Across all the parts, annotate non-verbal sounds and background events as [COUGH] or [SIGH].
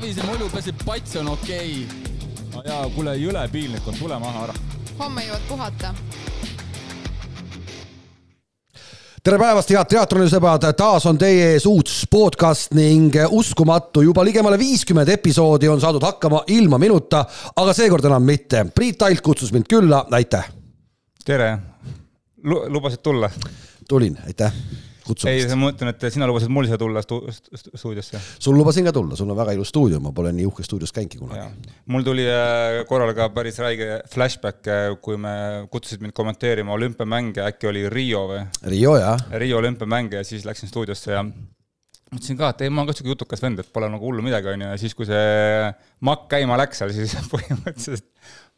Savise mulju pesib pats on okei okay.. no jaa, kuule, jõle piinlik on, tule maha ära. homme jõuad puhata tere päevast, head teatrilisõbrad, taas on teie ees uus podcast ning uskumatu, juba ligemale viiskümmend episoodi on saadud hakkama ilma minuta, aga seekord enam mitte. Priit Alt kutsus mind külla, aitäh. tere, lubasid tulla? tulin, aitäh kutsumast. ei, ma mõtlen, et sina lubasid mul siia tulla stu, stuudiosse. sul lubasin ka tulla, sul on väga ilus stuudio, ma pole nii uhkes stuudios käinudki kunagi. mul tuli äh, korral ka päris räige flashback, äh, kui me kutsusid mind kommenteerima olümpiamänge, äkki oli Rio või? Rio, jah. Rio olümpiamänge ja siis läksin stuudiosse ja mõtlesin ka, et ei, ma olen ka siuke jutukas vend, et pole nagu hullu midagi, onju, ja siis, kui see makk käima läks seal, siis [LAUGHS] põhimõtteliselt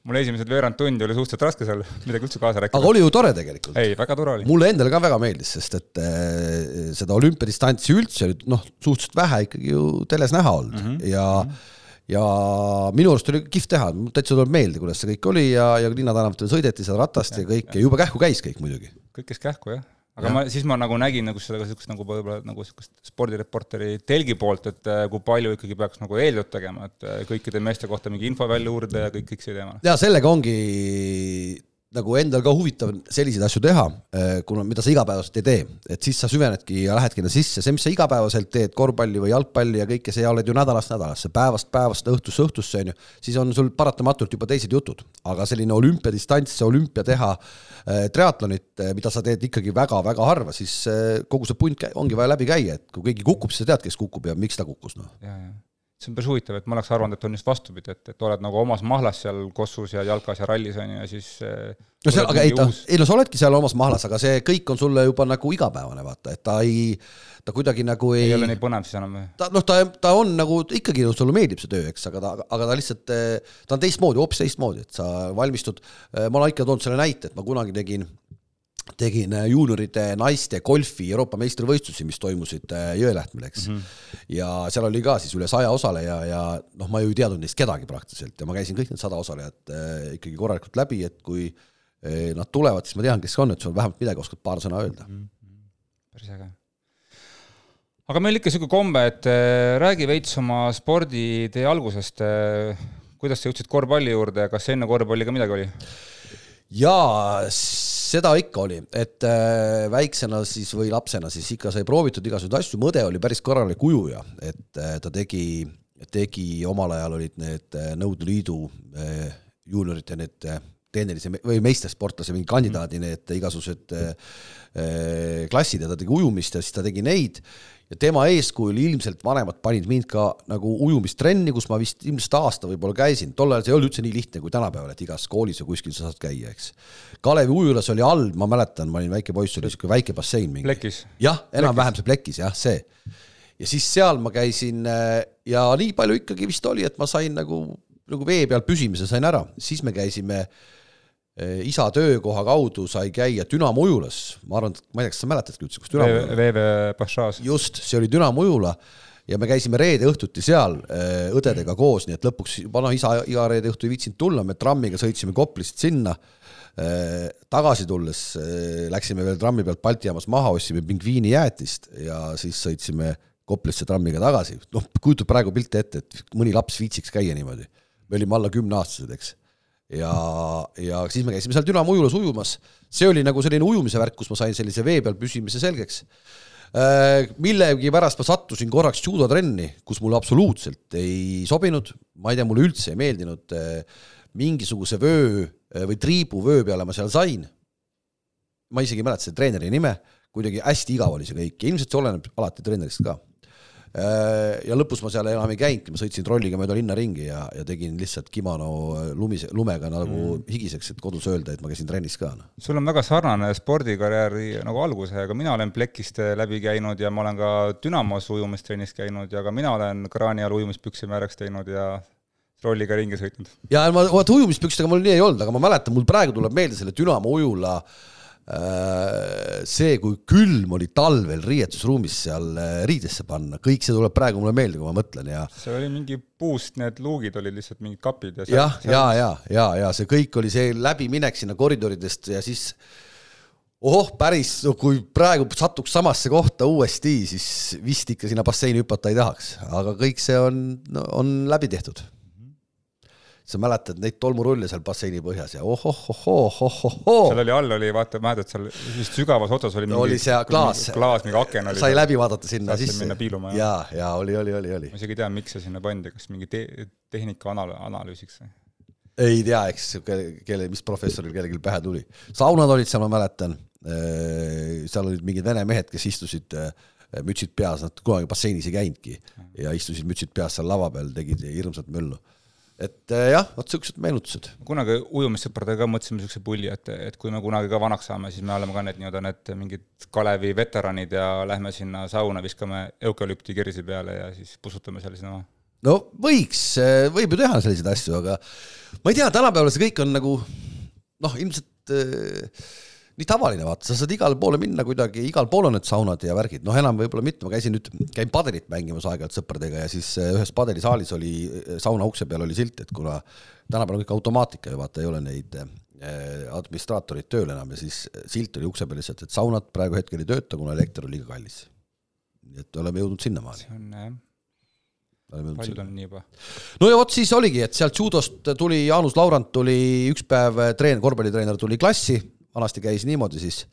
mul esimesed veerand tundi oli suhteliselt raske seal midagi üldse kaasa rääkida. aga oli ju tore tegelikult. ei, väga tore oli. mulle endale ka väga meeldis, sest et äh, seda olümpiadistantsi üldse noh, suhteliselt vähe ikkagi ju teles näha olnud mm -hmm. ja mm -hmm ja minu arust oli kihvt teha, täitsa tuleb meelde, kuidas see kõik oli ja, ja linnatänavatel sõideti seal ratast ja, ja kõik ja jube kähku käis kõik muidugi. kõik käis kähku jah aga ja. ma, siis ma nagu nägin nagu seda niisugust nagu võib-olla nagu niisugust spordireporteri telgi poolt, et äh, kui palju ikkagi peaks nagu eeltööd tegema, et äh, kõikide meeste kohta mingi info välja uurida ja kõik, kõik see teema. ja sellega ongi nagu endal ka huvitav selliseid asju teha, eh, kuna, mida sa igapäevaselt ei tee, et siis sa süvenedki ja lähedki sinna sisse, see, mis sa igapäevaselt teed, korvpalli või jalgpalli ja kõike, see oled ju nädalast nädalasse, päevast päevast, õhtust õhtusse, on ju, siis on sul paratamatult juba teised jutud. aga selline olümpiadistants, olümpia teha, eh, triatlonit, eh, mida sa teed ikkagi väga-väga harva, siis kogu see punt ongi vaja läbi käia, et kui keegi kukub, siis sa tead, kes kukub ja miks ta kukkus, noh see on päris huvitav, et ma oleks arvanud, et on just vastupidi, et, et oled nagu omas mahlas seal Kossus ja jalkas ja rallis on ju, ja siis eh, no seal, aga ei ta, ei no sa oledki seal omas mahlas, aga see kõik on sulle juba nagu igapäevane, vaata, et ta ei, ta kuidagi nagu ei ei ole nii põnev siis enam või? ta noh, ta, ta on nagu ikkagi, sulle meeldib see töö, eks, aga ta, aga ta lihtsalt, eh, ta on teistmoodi, hoopis teistmoodi, et sa valmistud, eh, ma olen ikka toonud selle näite, et ma kunagi tegin tegin äh, juunioride naiste golfi Euroopa meistrivõistlusi, mis toimusid äh, Jõelähtmel, eks mm. -hmm. ja seal oli ka siis üle saja osaleja ja noh, ma ju ei teadnud neist kedagi praktiliselt ja ma käisin kõik need sada osalejat äh, ikkagi korralikult läbi, et kui nad tulevad, siis ma tean, kes on, et sul vähemalt midagi oskad paar sõna öelda mm. -hmm. päris äge. aga meil ikka niisugune komme, et räägi veits oma sporditee algusest kuidas sa jõudsid korvpalli juurde ja kas enne korvpalli ka midagi oli? Jaa, seda ikka oli, et äh, väiksena siis või lapsena siis ikka sai proovitud igasuguseid asju, mõde oli päris korralik ujuja, et äh, ta tegi, tegi omal ajal olid need äh, Nõukogude Liidu äh, juuniorite need äh, tehnilise või meistersportlase mingi kandidaadi need igasugused äh, äh, klassid ja ta tegi ujumist ja siis ta tegi neid ja tema eeskujul ilmselt vanemad panid mind ka nagu ujumistrenni, kus ma vist ilmselt aasta võib-olla käisin, tol ajal see ei olnud üldse nii lihtne kui tänapäeval, et igas koolis või kuskil sa saad käia, eks. Kalevi ujulas oli all, ma mäletan, ma olin väike poiss, oli niisugune väike bassein mingi. jah, enam-vähem see plekis jah, see. ja siis seal ma käisin äh, ja nii palju ikkagi vist oli, et ma sain nagu, nagu vee peal püsimise sain ära, siis me käisime äh, isa töökoha kaudu sai käia Dünamo ujulas, ma arvan, et ma ei tea, kas sa mäletadki üldse, kus Dünamo VV Pašas. just, see oli Dünamo ujula ja me käisime reede õhtuti seal eh, õdedega koos, nii et lõpuks juba noh, isa iga reede õhtu ei viitsinud tulla, me trammiga sõitsime Koplist sinna. Eh, tagasi tulles läksime veel trammi pealt Balti jaamas maha, ostsime pingviinijäätist ja siis sõitsime Koplisse trammiga tagasi. noh, kujuta praegu pilti ette, et mõni laps viitsiks käia niimoodi. me olime alla kümneaastased, eks ja, ja siis me käisime seal Dünamo ujulas ujumas. see oli nagu selline ujumise värk, kus ma sain sellise vee peal püsimise selgeks. Äh, millegipärast ma sattusin korraks judotrenni, kus mulle absoluutselt ei sobinud, ma ei tea, mulle üldse ei meeldinud, äh, mingisuguse vöö äh, või triibu vöö peale ma seal sain. ma isegi ei mäleta selle treeneri nime, kuidagi hästi igav oli see kõik ja ilmselt see oleneb alati treenerist ka ja lõpus ma seal enam ei käinudki, ma sõitsin trolliga mööda linna ringi ja, ja tegin lihtsalt kimono lumise, lumega nagu mm. higiseks, et kodus öelda, et ma käisin trennis ka no.. sul on väga sarnane spordikarjääri nagu algusega, mina olen plekist läbi käinud ja ma olen ka Dünamos ujumistrennis käinud ja ka mina olen kraani all ujumispüksi määraks teinud ja trolliga ringi sõitnud. ja ma, vaata ujumispükstega mul nii ei olnud, aga ma mäletan, mul praegu tuleb meelde selle Dünamo ujula äh, Äh, see, kui külm oli talvel riietusruumis seal äh, riidesse panna, kõik see tuleb praegu mulle meelde, kui ma mõtlen ja. see oli mingi puust, need luugid olid lihtsalt mingid kapid ja. jah, ja, ja, ja, ja see kõik oli see läbiminek sinna koridoridest ja siis ohoh, päris, kui praegu satuks samasse kohta uuesti, siis vist ikka sinna basseini hüpata ei tahaks, aga kõik see on no,, on läbi tehtud. Sa mäletad neid tolmurulle seal basseini põhjas ja ohohohohohohoo seal oli all oli, vaata, mäletad seal vist sügavas otsas oli no, oli see klaas, klaas, mingi aken oli. sai läbi vaadata sinna sisse minna piiluma, ja, ja oli, oli, oli, oli ma. isegi ei tea, miks see sinna pandi, kas mingi te tehnika anal-, analüüsiks või? ei tea, eks kelle, mis professoril kellelgi pähe tuli. saunad olid seal, ma mäletan. seal olid mingid vene mehed, kes istusid äh, mütsid peas, nad kunagi basseinis ei käinudki ja istusid mütsid peas seal lava peal, tegid hirmsat möllu. Et äh, jah, vot siuksed meenutused. kunagi ujumissõpradega mõtlesime niisuguse pulli, et, et kui me kunagi ka vanaks saame, siis me oleme ka need nii-öelda need mingid Kalevi veteranid ja lähme sinna sauna, viskame eukalüpti kirsi peale ja siis pussutame seal sinna maha. no võiks, võib ju teha selliseid asju, aga ma ei tea, tänapäeval see kõik on nagu noh, ilmselt äh, nii tavaline, vaata, sa saad igale poole minna kuidagi, igal pool on need saunad ja värgid, noh, enam võib-olla mitte, ma käisin nüüd, käin padelit mängimas aeg-ajalt sõpradega ja siis äh, ühes padelisaalis oli äh, sauna ukse peal oli silt, et kuna tänapäeval on kõik automaatika ja vaata, ei ole neid äh, administraatorid tööl enam ja siis silt oli ukse peal lihtsalt, et saunad praegu hetkel ei tööta, kuna elekter on liiga kallis. nii et oleme jõudnud sinnamaani. see on jah, paljud on nii juba. no ja vot siis oligi, et sealt judost tuli Jaanus Laurant tuli üks päev treen-, korvpallitreener tuli klassi, vanasti käis niimoodi siis,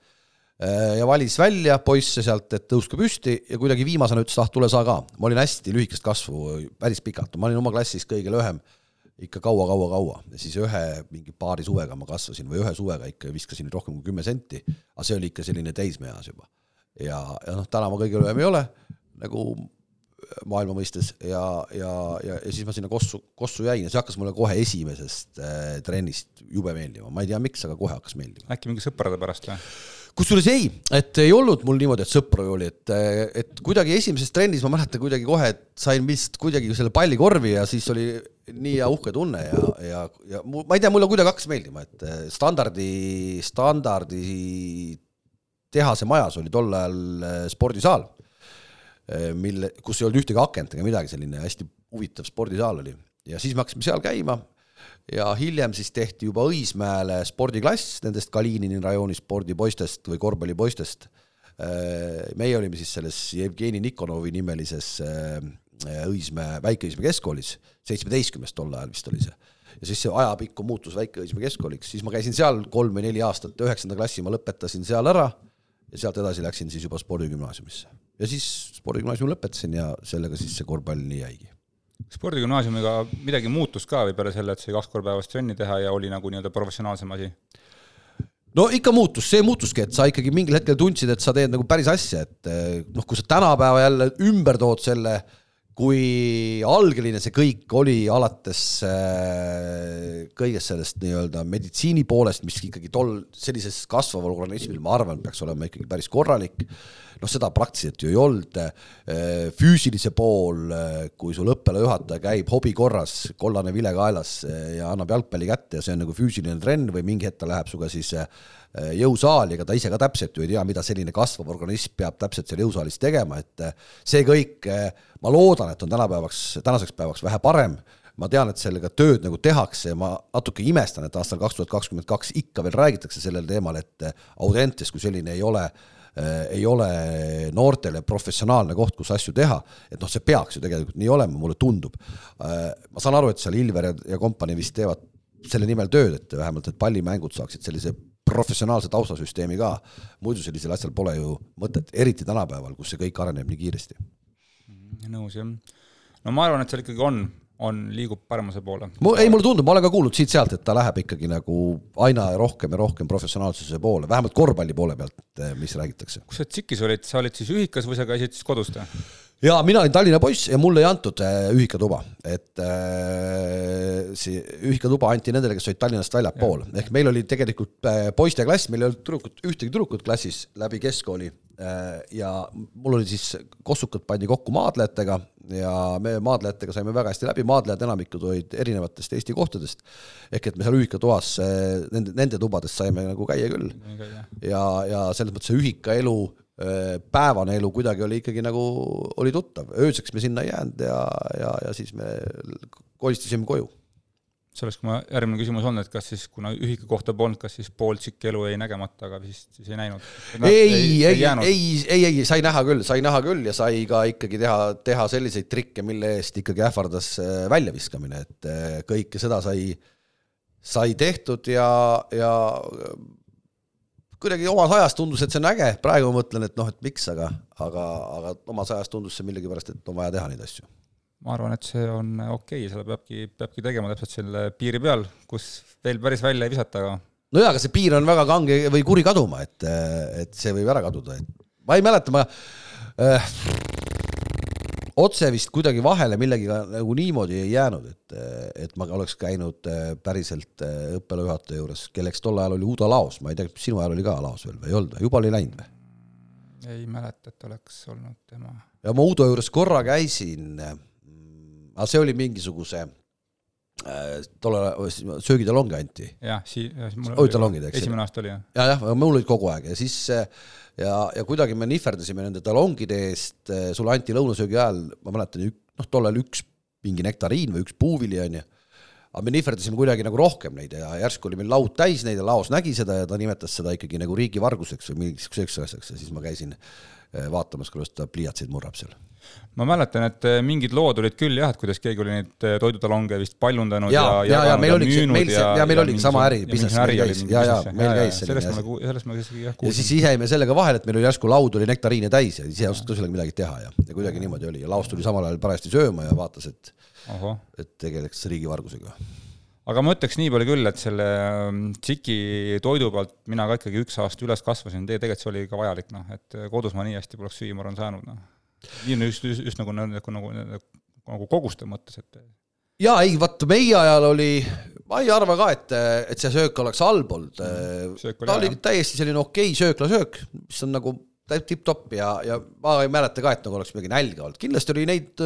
ja valis välja poisse sealt, et tõuske püsti ja kuidagi viimasena ütles, ah tule sa ka. ma olin hästi lühikest kasvu, päris pikalt, ma olin oma klassis kõige lühem ikka kaua-kaua-kaua ja siis ühe mingi paari suvega ma kasvasin või ühe suvega ikka viskasin rohkem kui kümme senti, aga see oli ikka selline teismeeas juba. ja, ja noh, täna ma kõige lühem ei ole nagu maailma mõistes ja, ja, ja, ja siis ma sinna Kossu, Kossu jäin ja see hakkas mulle kohe esimesest äh, trennist jube meeldima, ma ei tea, miks, aga kohe hakkas meeldima. äkki mingi sõprade pärast või? kusjuures ei, et ei olnud mul niimoodi, et sõpru oli, et, et kuidagi esimeses trennis ma mäletan kuidagi kohe, et sain vist kuidagi selle palli korvi ja siis oli nii hea uhke tunne ja, ja, ja mu, ma ei tea, mulle kuidagi hakkas meeldima, et eh, standardi, standardi tehase majas oli tol ajal eh, spordisaal, mille, kus ei olnud ühtegi akent ega midagi, selline hästi huvitav spordisaal oli. Ja siis me hakkasime seal käima. Ja hiljem siis tehti juba Õismäele spordiklass nendest Kalinini rajooni spordipoistest või korvpallipoistest. meie olime siis selles Jevgeni Nikonovi nimelises äh, Õismäe, Väike-Õismäe keskkoolis, seitsmeteistkümnes tol ajal vist oli see. ja siis see ajapikku muutus Väike-Õismäe keskkooliks, siis ma käisin seal kolm või neli aastat, üheksanda klassi ma lõpetasin seal ära ja sealt edasi läksin siis juba spordigümnaasiumisse. ja siis spordigümnaasiumi lõpetasin ja sellega siis see korvpall nii jäigi spordigümnaasiumiga midagi muutus ka või peale selle, et sai kaks korda päevas trenni teha ja oli nagu nii-öelda professionaalsem asi? no ikka muutus, see muutuski, et sa ikkagi mingil hetkel tundsid, et sa teed nagu päris asja, et eh, noh, kui sa tänapäeva jälle ümber tood selle, kui algeline see kõik oli alates äh, kõigest sellest nii-öelda meditsiini poolest, mis ikkagi tol sellises kasvaval organismil, ma arvan, peaks olema ikkagi päris korralik, noh, seda praktiliselt ju ei olnud, füüsilise pool, kui sul õppealajuhataja käib hobi korras, kollane vile kaelas ja annab jalgpalli kätte ja see on nagu füüsiline trenn või mingi hetk ta läheb sinuga siis eh, jõusaali, ega ta ise ka täpselt ju ei tea, mida selline kasvav organism peab täpselt seal jõusaalis tegema, et eh, see kõik, ma loodan, et on tänapäevaks, tänaseks päevaks vähe parem ma tean, et sellega tööd nagu tehakse ja ma natuke imestan, et aastal kaks tuhat kakskümmend kaks ikka veel räägitakse sellel teemal, et Audentes kui selline ei ole äh, ei ole noortele professionaalne koht, kus asju teha, et noh, see peaks ju tegelikult nii olema, mulle tundub. ma saan aru, et seal Ilver ja, ja kompanii vist teevad selle nimel tööd, et vähemalt need pallimängud saaksid sellise professionaalse taustasüsteemi ka, muidu sellisel asjal pole ju mõtet, eriti tänapäeval, kus see kõik areneb nii kiiresti. nõus jah. no ma arvan, et seal ikkagi on, on, liigub paremuse poole. mu, ei mulle tundub, ma olen ka kuulnud siit-sealt, et ta läheb ikkagi nagu aina rohkem ja rohkem professionaalsuse poole, vähemalt korvpalli poole pealt, mis räägitakse. kus sa tsikis olid, sa olid siis ühikas või sa käisid siis kodus või? Ja mina olin Tallinna poiss ja mulle ei antud äh, ühikatuba, et äh, see ühikatuba anti nendele, kes olid Tallinnast väljapool, ehk meil oli tegelikult äh, poisteklass, meil ei olnud tüdrukut, ühtegi tüdrukut klassis läbi keskkooli. Äh, ja mul oli siis, kossukad pandi kokku maadlejatega ja me maadlejatega saime väga hästi läbi, maadlejad enamikud olid erinevatest Eesti kohtadest, ehk et me seal ühikatoas äh, nende, nende tubades saime nagu käia küll. Ja, ja selles mõttes see ühikaelu, päevane elu kuidagi oli ikkagi nagu, oli tuttav, ööseks me sinna ei jäänud ja, ja, ja siis me kolistasime koju. see oleks mu järgmine küsimus olnud, et kas siis, kuna ühiku kohta polnud, kas siis pool tsikki elu jäi nägemata, aga vist siis ei näinud? ei, ei, ei, ei, ei, ei, sai näha küll, sai näha küll ja sai ka ikkagi teha, teha selliseid trikke, mille eest ikkagi ähvardas äh, väljaviskamine, et äh, kõike seda sai, sai tehtud ja, ja kuidagi omas ajas tundus, et see on äge, praegu ma mõtlen, et noh, et miks, aga, aga, aga omas ajas tundus see millegipärast, et on vaja teha neid asju. Ma arvan, et see on okei. Okay,, seda peabki, peabki tegema täpselt selle piiri peal, kus veel päris välja ei visata, aga no jaa, aga see piir on väga kange või kuri kaduma, et, et see võib ära kaduda, et ma ei mäleta, ma äh, otse vist kuidagi vahele millegiga nagu niimoodi ei jäänud, et, et ma oleks käinud äh, päriselt äh, õppealajuhataja juures, kelleks tol ajal oli Udo Laos, ma ei tea, sinu ajal oli ka Laos veel või ei olnud või, juba oli läinud või? ei mäleta, et oleks olnud tema. ja ma Udo juures korra käisin aga see oli mingisuguse äh, tollal söögitalongi anti. jah, sii-, olid talongid, eks? esimene aasta oli, jah. jah, jah, mul olid kogu aeg ja siis äh, ja, ja kuidagi me nihverdasime nende talongide eest, äh, sulle anti lõunasöögi ajal, ma mäletan, noh, tollal üks mingi nektariin või üks puuvili, on ju, aga me nihverdasime kuidagi nagu rohkem neid ja järsku oli meil laud täis neid ja Laos nägi seda ja ta nimetas seda ikkagi nagu riigivarguseks või mingiks selliseks asjaks. Ja siis ma käisin vaatamas, kuidas ta pliiatseid murrab seal ma mäletan, et äh, mingid lood olid küll jah, et kuidas keegi oli neid äh, toidutalonge vist paljundanud ja, ja, ja, ja meil oligi meil see, ja meil oligi sama äri, business meil käis, ja, ja meil käis selline asi. sellest ma isegi jah kuulsin. ja siis ise jäime sellega vahele, et meil oli järsku laud oli nektariine täis ja ise ei osanud ka sellega midagi teha ja, ja kuidagi niimoodi oli. Ja laos tuli samal ajal parajasti sööma ja vaatas, et et tegeleks riigivargusega aga ma ütleks nii palju küll, et selle ähm, tsiki toidu pealt mina ka ikkagi üks aasta üles kasvasin, tegelikult see oli ka vajalik, noh, et kodus ma nii hästi poleks süüa, ma arvan, saanud, noh nii on just, just, just nagu, nagu, nagu, nagu koguste mõttes, et jaa, ei vaat meie ajal oli, ma ei arva ka, et, et see söök oleks halb olnud mm,. ta oli jah. täiesti selline okei sööklasöök, mis on nagu tipp-topp ja, ja ma ei mäleta ka, et nagu oleks midagi nälga olnud, kindlasti oli neid,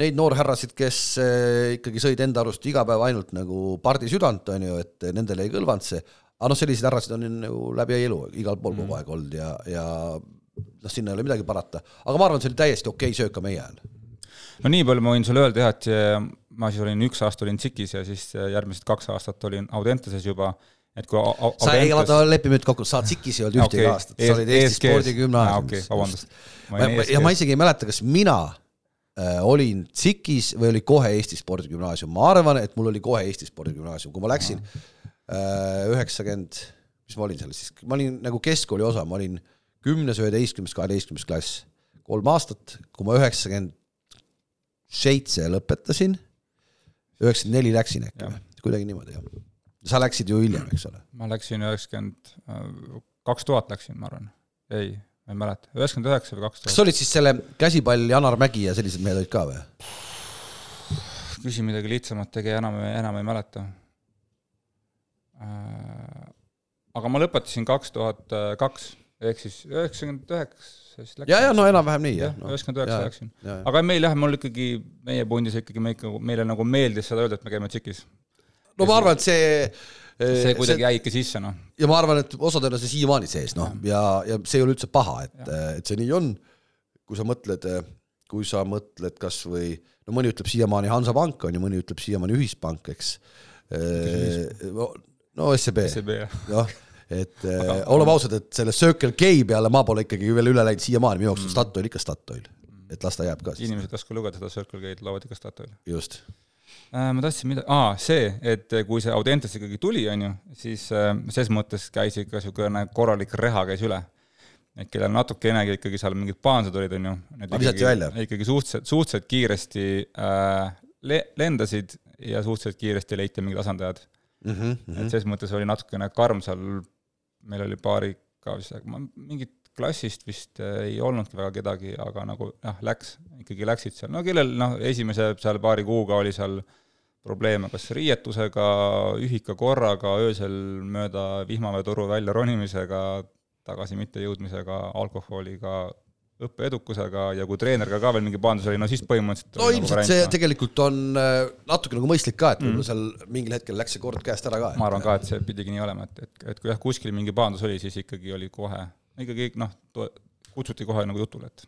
neid noorhärrasid, kes eh, ikkagi sõid enda arust iga päev ainult nagu pardi südant, on ju, et nendele ei kõlvanud see, aga noh, selliseid härrasid on ju nagu läbi elu igal pool kogu mm. aeg olnud ja, ja noh, sinna ei ole midagi parata, aga ma arvan, see oli täiesti okei okay söök ka meie ajal. no nii palju ma võin sulle öelda jah, et ma siis olin üks aasta olin Tsikis ja siis järgmised kaks aastat olin Audenteses juba, et kui Audentes... sa ei, vaata, lepime nüüd kokku, sa Tsikis ei olnud ühtegi okay. aastat, sa olid Eesti spordigümnaasiumis. okei, vabandust. ja ma isegi ei mäleta, kas mina äh, olin Tsikis või oli kohe Eesti spordigümnaasium, ma arvan, et mul oli kohe Eesti spordigümnaasium, kui ma läksin äh, üheksakümmend äh,, mis ma olin seal siis, ma olin nagu keskkooli osa, ma olin äh, kümnes, üheteistkümnes, kaheteistkümnes klass, kolm aastat, kui ma üheksakümmend seitse lõpetasin, üheksakümmend neli läksin äkki või, kuidagi niimoodi jah. sa läksid ju hiljem, eks ole? ma läksin üheksakümmend, kaks tuhat läksin, ma arvan, ei, ma ei mäleta, üheksakümmend üheksa või kaks tuhat. kas olid siis selle käsipall Janar Mägi ja sellised mehed olid ka või? küsi midagi lihtsamat, tegi enam, enam ei mäleta. aga ma lõpetasin kaks tuhat kaks ehk siis üheksakümmend üheksa ja, ja no enam-vähem nii, jah. üheksakümmend üheksa läksin. aga meil jah, mul ikkagi, meie pundis ikkagi me ikka, meile nagu meeldis seda öelda, et me käime tsikis. no ma arvan, et see see kuidagi jäi ikka sisse, noh. ja ma arvan, et osadel on see siiamaani sees, noh, ja, ja see ei ole üldse paha, et, et see nii on, kui sa mõtled, kui sa mõtled kas või, no mõni ütleb siiamaani Hansapank on ju, mõni ütleb siiamaani Ühispank, eks. no SEB, SEB, jah et aga, äh, oleme ausad, et selle Circle K peale ma pole ikkagi veel üle läinud siiamaani, minu jaoks on mm. Statoil ikka Statoil, et las ta jääb ka. inimesed ei oska lugeda seda Circle K-d, loevad ikka Statoil. just äh,. ma tahtsin mida-, aa, see, et kui see Audentes ikkagi tuli, on ju, siis äh, ses mõttes käis ikka niisugune korralik reha käis üle et kellel natukenegi ikkagi seal mingid paansed olid, on ju. visati välja? ikkagi suhteliselt, suhteliselt kiiresti äh, le-, lendasid ja suhteliselt kiiresti leiti mingid asendajad mm. -hmm, mm -hmm. et ses mõttes oli natukene karm seal meil oli paariga vist, ma mingit klassist vist äh, ei olnudki väga kedagi, aga nagu jah, läks, ikkagi läksid seal, no kellel noh, esimese seal paari kuuga oli seal probleeme kas riietusega, ühikakorraga, öösel mööda vihmaveetoru välja ronimisega, tagasi mittejõudmisega, alkoholiga, õppeedukusega ja kui treener ka, veel mingi paandus oli, no siis põhimõtteliselt no nagu ilmselt nagu see no. tegelikult on äh, natuke nagu mõistlik ka, et võib-olla mm. seal mingil hetkel läks see kord käest ära ka. ma arvan ka, et see pidigi nii olema, et, et, et kui jah, kuskil mingi paandus oli, siis ikkagi oli kohe, ikkagi noh, kutsuti kohe nagu jutule, et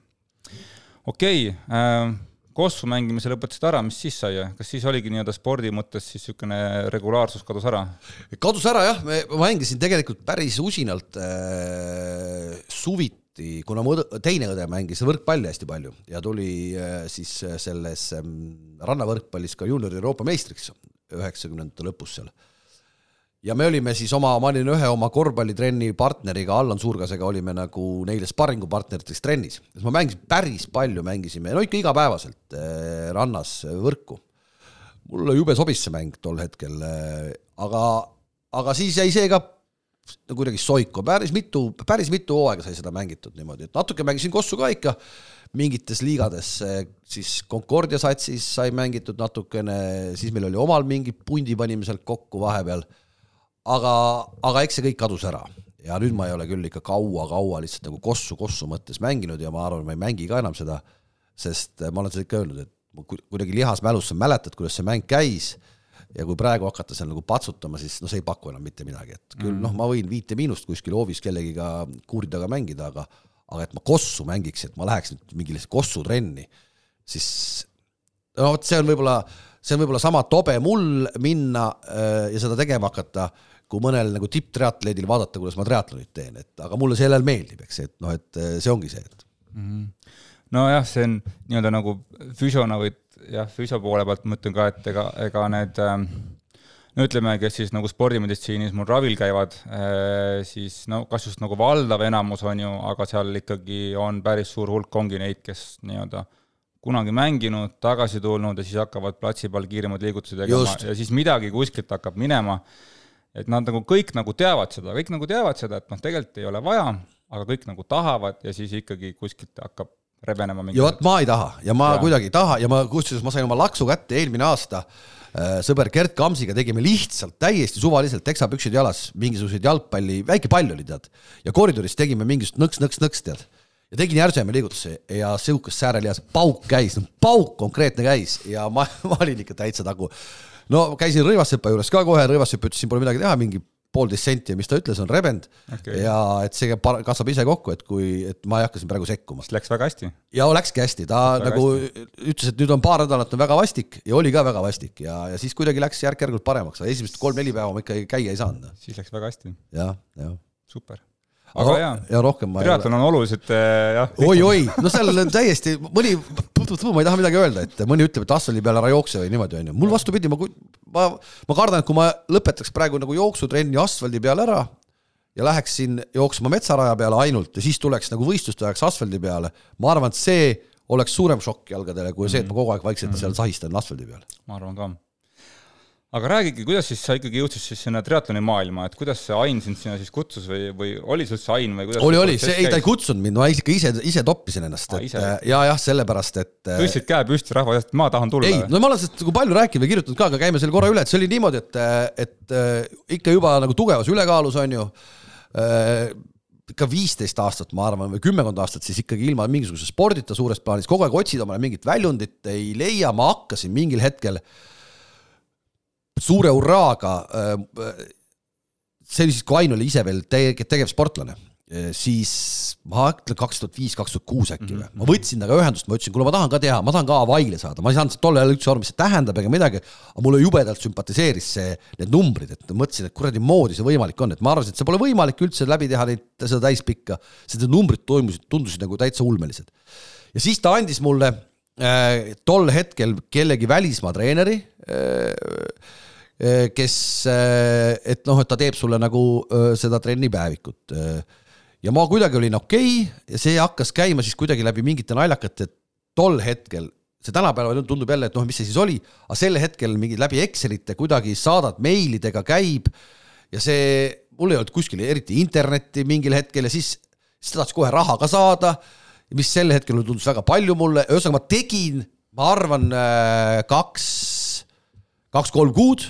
okei okay, äh,, kossu mängimise lõpetasid ära, mis siis sai, kas siis oligi nii-öelda spordi mõttes siis niisugune regulaarsus kadus ära? kadus ära jah, ma mängisin tegelikult päris usinalt äh, suviti, kuna mu teine õde mängis võrkpalli hästi palju ja tuli äh, siis selles äh, rannavõrkpallis ka juuniori Euroopa meistriks üheksakümnendate lõpus seal ja me olime siis oma, ma olin ühe oma korvpallitrenni partneriga, Allan Suurgasega olime nagu neile sparringupartneriteks trennis. ma mängisin päris palju, mängisime, no ikka igapäevaselt eh, rannas võrku. mulle jube sobis see mäng tol hetkel aga, aga siis jäi see ka kuidagi soiku, päris mitu, päris mitu hooaega sai seda mängitud niimoodi, et natuke mängisin kossu ka ikka, mingites liigades, siis Concordia satsis sai mängitud natukene, siis meil oli omal mingi pundi panime sealt kokku vahepeal. Aga, aga eks see kõik kadus ära. Ja nüüd ma ei ole küll ikka kaua-kaua lihtsalt nagu kossu, kossu mõttes mänginud ja ma arvan, ma ei mängi ka enam seda, sest ma olen seda ikka öelnud, et kuidagi lihasmälus sa mäletad, kuidas see mäng käis ja kui praegu hakata seal nagu patsutama, siis no see ei paku enam mitte midagi, et küll mm. noh, ma võin viite miinust kuskil hoovis kellegiga kuuri taga mängida, aga aga et ma kossu mängiks, et ma läheks nüüd mingile kossutrenni, siis no vot, see on võib-olla, see on võib-olla sama tobe mul minna äh, ja seda tegema hakata kui mõnel nagu tipptriatleedil vaadata, kuidas ma triatlonit teen, et aga mulle sellel meeldib, eks, et noh, et eh, see ongi see, et mm. -hmm. nojah, see on nii-öelda nagu füsiona või jah, füsio poole pealt ma ütlen ka, et ega, ega need ähm, no ütleme, kes siis nagu spordimeditsiinis mul ravil käivad, äh, siis no kas just nagu valdav enamus on ju, aga seal ikkagi on päris suur hulk, ongi neid, kes nii-öelda kunagi mänginud, tagasi tulnud ja siis hakkavad platsi peal kiiremaid liigutusi tegema just. ja siis midagi kuskilt hakkab minema et nad nagu kõik nagu teavad seda, kõik nagu teavad seda, et noh, tegelikult ei ole vaja, aga kõik nagu tahavad ja siis ikkagi kuskilt hakkab rebenema mingi ja vot ma ei taha. Ja ma ja. kuidagi ei taha. Ja ma, kusjuures ma sain oma laksu kätte eelmine aasta. Äh, sõber Gerd Kamsiga tegime lihtsalt täiesti suvaliselt teksapüksid jalas. Mingisuguseid jalgpalli, väike pall oli tead, ja koridoris tegime mingisugust nõks-nõks-nõks tead. ja tegin järseme liigutuse ja sihukest säärelihas pauk käis, pauk konkreetne käis. Ja ma, [LAUGHS] ma olin ikka täitsa nagu no käisin Rõivassepa juures ka kohe, Rõivassepp ütles, siin pole midagi teha, mingi poolteist senti ja mis ta ütles, on rebend okay. ja et see kasvab ise kokku, et kui, et ma ei hakka siin praegu sekkuma. Läks väga hästi. ja läkski hästi, ta läks nagu hästi. ütles, et nüüd on paar nädalat on väga vastik ja oli ka väga vastik ja, ja siis kuidagi läks järk-järgult paremaks, esimesed kolm-neli päeva ma ikkagi käia ei saanud. siis läks väga hästi. jah, jah. super aga jaa, ja rohkem ma triatlon on oluliselt eh, jah. oi-oi, no seal on täiesti, mõni, ma ei taha midagi öelda, et mõni ütleb, et asfaldi peal ära jookse või niimoodi, onju. mul vastupidi, ma, ma, ma kardan, et kui ma lõpetaks praegu nagu jooksutrenni asfaldi peal ära ja läheksin jooksma metsaraja peale ainult ja siis tuleks nagu võistluste ajaks asfaldi peale, ma arvan, et see oleks suurem šokk jalgadele kui see, et ma kogu aeg vaikselt mm -hmm. seal sahistan asfaldi peal. ma arvan ka aga räägigi, kuidas siis sa ikkagi jõudsid siis sinna triatloni maailma, et kuidas see Ain sind sinna siis kutsus või, või oli see üldse Ain või kuidas oli, oli, see, ei ta ei kutsunud mind, ma ikka ise, ise toppisin ennast, et ise. ja jah, sellepärast, et tõstsid käe püsti rahva eest, ma tahan tulla? ei, no ma olen sellest nagu palju rääkinud või kirjutanud ka, aga käime selle korra üle, et see oli niimoodi, et, et ikka juba nagu tugevas ülekaalus, on ju äh,, ikka viisteist aastat, ma arvan, või kümmekond aastat siis ikkagi ilma mingisuguse spordita suures plaanis, kogu aeg otsid omale mingit väljundit, ei leia, ma hakkasin mingil hetkel äh, suure hurraaga, äh, see oli siis, kui Ain oli ise veel tege-, tegevsportlane, äh, siis ma ütlen kaks tuhat viis, kaks tuhat kuus äkki või, ma võtsin temaga ühendust, ma ütlesin, kuule, ma tahan ka teha, ma tahan ka Hawaii'le saada, ma ei saanud tol ajal üldse aru, mis see tähendab ega midagi, aga mulle jubedalt sümpatiseeris see, need numbrid, et mõtlesin, et kuradi moodi see võimalik on, et ma arvasin, et see pole võimalik üldse läbi teha neid, seda täispikka, sest need numbrid toimusid, tundusid nagu täitsa ulmelised. ja siis ta andis mulle äh, tol hetkel kellegi välismaa treeneri äh,, kes, eh, et noh, et ta teeb sulle nagu eh, seda trennipäevikut. ja ma kuidagi olin okei okay, ja see hakkas käima siis kuidagi läbi mingite naljakate, tol hetkel, see tänapäeval tundub jälle, et noh, mis see siis oli, aga sel hetkel mingi läbi Excelite kuidagi saadad meilidega käib ja see, mul ei olnud kuskil eriti internetti mingil hetkel ja siis, siis ta tahtis kohe raha ka saada, mis sel hetkel tundus väga palju mulle, ühesõnaga ma tegin, ma arvan, kaks, kaks-kolm kuud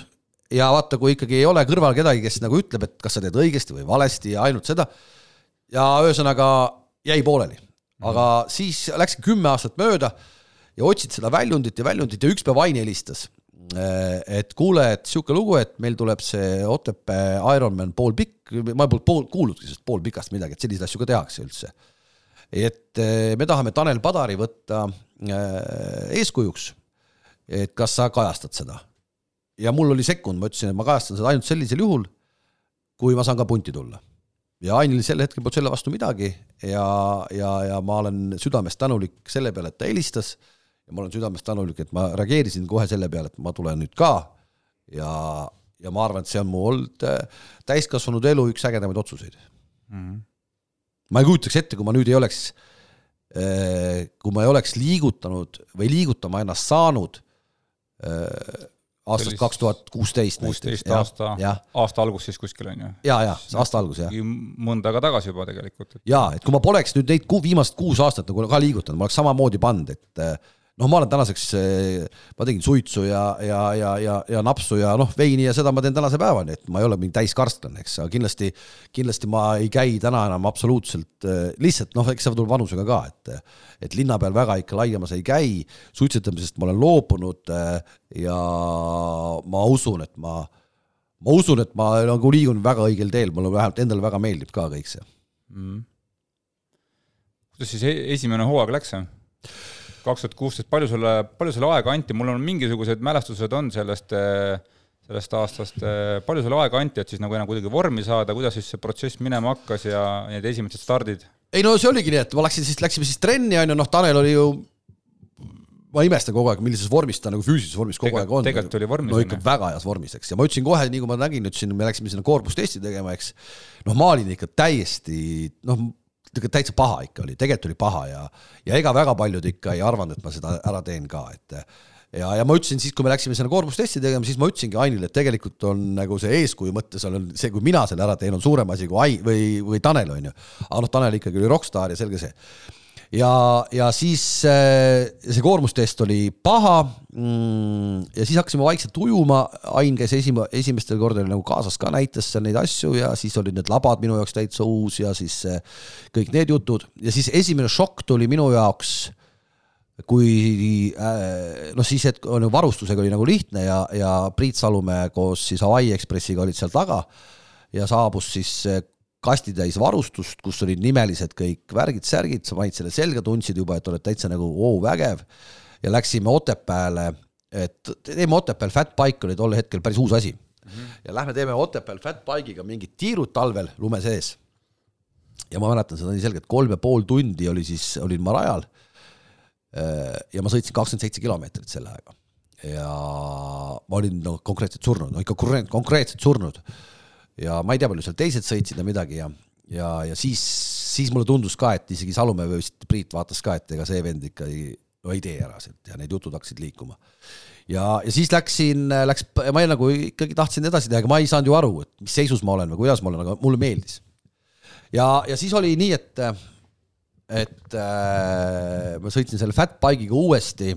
ja vaata, kui ikkagi ei ole kõrval kedagi, kes nagu ütleb, et kas sa teed õigesti või valesti ja ainult seda, ja ühesõnaga jäi pooleli. aga mm. siis läkski kümme aastat mööda ja otsid seda väljundit ja väljundit ja üks päev Ain helistas, eh, et kuule, et niisugune lugu, et meil tuleb see Otepää Ironman poolpikk, ma polnud pool, kuulnudki sellest poolpikast midagi, et selliseid asju ka tehakse üldse. et eh, me tahame Tanel Padari võtta äh, eeskujuks, et kas sa kajastad seda. Ja mul oli sekund, ma ütlesin, et ma kajastan seda ainult sellisel juhul, kui ma saan ka punti tulla. ja Ainil sel hetkel polnud selle vastu midagi ja, ja, ja ma olen südamest tänulik selle peale, et ta helistas ja ma olen südamest tänulik, et ma reageerisin kohe selle peale, et ma tulen nüüd ka ja, ja ma arvan, et see on mu olnud äh, täiskasvanud elu üks ägedamaid otsuseid mm. -hmm. ma ei kujutaks ette, kui ma nüüd ei oleks, äh, kui ma ei oleks liigutanud või liigutama ennast saanud äh, aastast kaks tuhat kuusteist. kuusteist aasta, aasta algus siis kuskil on ju? ja, ja aasta algus jah. mõnda aega tagasi juba tegelikult et.... ja, et kui ma poleks nüüd neid ku, viimased kuus aastat nagu ka liigutanud, ma oleks samamoodi pannud, et noh, ma olen tänaseks, eh, ma tegin suitsu ja, ja, ja, ja, ja napsu ja noh, veini ja seda ma teen tänase päevani, et ma ei ole mingi täiskarstlane, eks, aga kindlasti, kindlasti ma ei käi täna enam absoluutselt, eh, lihtsalt noh, eks see tuleb vanusega ka, et et linna peal väga ikka laiemas ei käi, suitsetamisest ma olen loobunud eh, ja ma usun, et ma, ma usun, et ma nagu liigun väga õigel teel, mulle vähemalt endale väga meeldib ka kõik see mm.. kuidas siis e-, esimene hooaeg läks? Kaks tuhat kuusteist, palju sulle, palju sulle aega anti, mul on mingisugused mälestused on sellest, sellest aastast, palju sulle aega anti, et siis nagu enam kuidagi vormi saada, kuidas siis see protsess minema hakkas ja need esimesed stardid? ei no see oligi nii, et ma läksin siis, läksime siis trenni, on ju, noh, Tanel oli ju ma imestan kogu aeg, millises vormis ta nagu füüsilises vormis kogu Tegel, aeg on. tegelikult oli vormis. no ikka on, väga heas vormis, eks, ja ma ütlesin kohe, nii kui ma nägin, ütlesin, me läksime sinna koormustesti tegema, eks. noh, ma olin ikka täiesti, noh, täitsa paha ikka oli, tegelikult oli paha ja, ja ega väga paljud ikka ei arvanud, et ma seda ära teen ka, et ja, ja ma ütlesin siis, kui me läksime sinna koormustesti tegema, siis ma ütlesingi Ainile, et tegelikult on nagu see eeskuju mõttes on see, kui mina selle ära teen, on suurem asi kui Ain või, või Tanel on ju. aga noh, Tanel ikkagi oli rokkstaar ja selge see ja, ja siis äh, see koormustest oli paha mm,. ja siis hakkasime vaikselt ujuma, Ain käis esima-, esimestel kordadel nagu kaasas ka, näitas seal neid asju ja siis olid need labad minu jaoks täitsa uus ja siis äh, kõik need jutud ja siis esimene šokk tuli minu jaoks kui äh, noh, siis hetk on ju varustusega oli nagu lihtne ja, ja Priit Salumäe koos siis Hawaii Expressiga olid seal taga ja saabus siis kastitäis varustust, kus olid nimelised kõik värgid-särgid, sa panid selle selga, tundsid juba, et oled täitsa nagu oo vägev. ja läksime Otepääle, et teeme Otepääl Fat Bike oli tol hetkel päris uus asi mm. -hmm. ja lähme teeme Otepääl Fat Bike'iga mingid tiirud talvel lume sees. ja ma mäletan seda nii selgelt, kolm ja pool tundi oli siis, olin ma rajal. ja ma sõitsin kakskümmend seitse kilomeetrit selle ajaga ja ma olin no konkreetselt surnud, no ikka konkreetselt surnud ja ma ei tea, palju seal teised sõitsid ja midagi ja, ja, ja siis, siis mulle tundus ka, et isegi Salumäe või vist Priit vaatas ka, et ega see vend ikka ei, no ei tee ära sealt ja need jutud hakkasid liikuma. ja, ja siis läksin, läks, ma nagu ikkagi tahtsin edasi teha, aga ma ei saanud ju aru, et mis seisus ma olen või kuidas ma olen, aga mulle meeldis. ja, ja siis oli nii, et, et äh, ma sõitsin selle fat bike'iga uuesti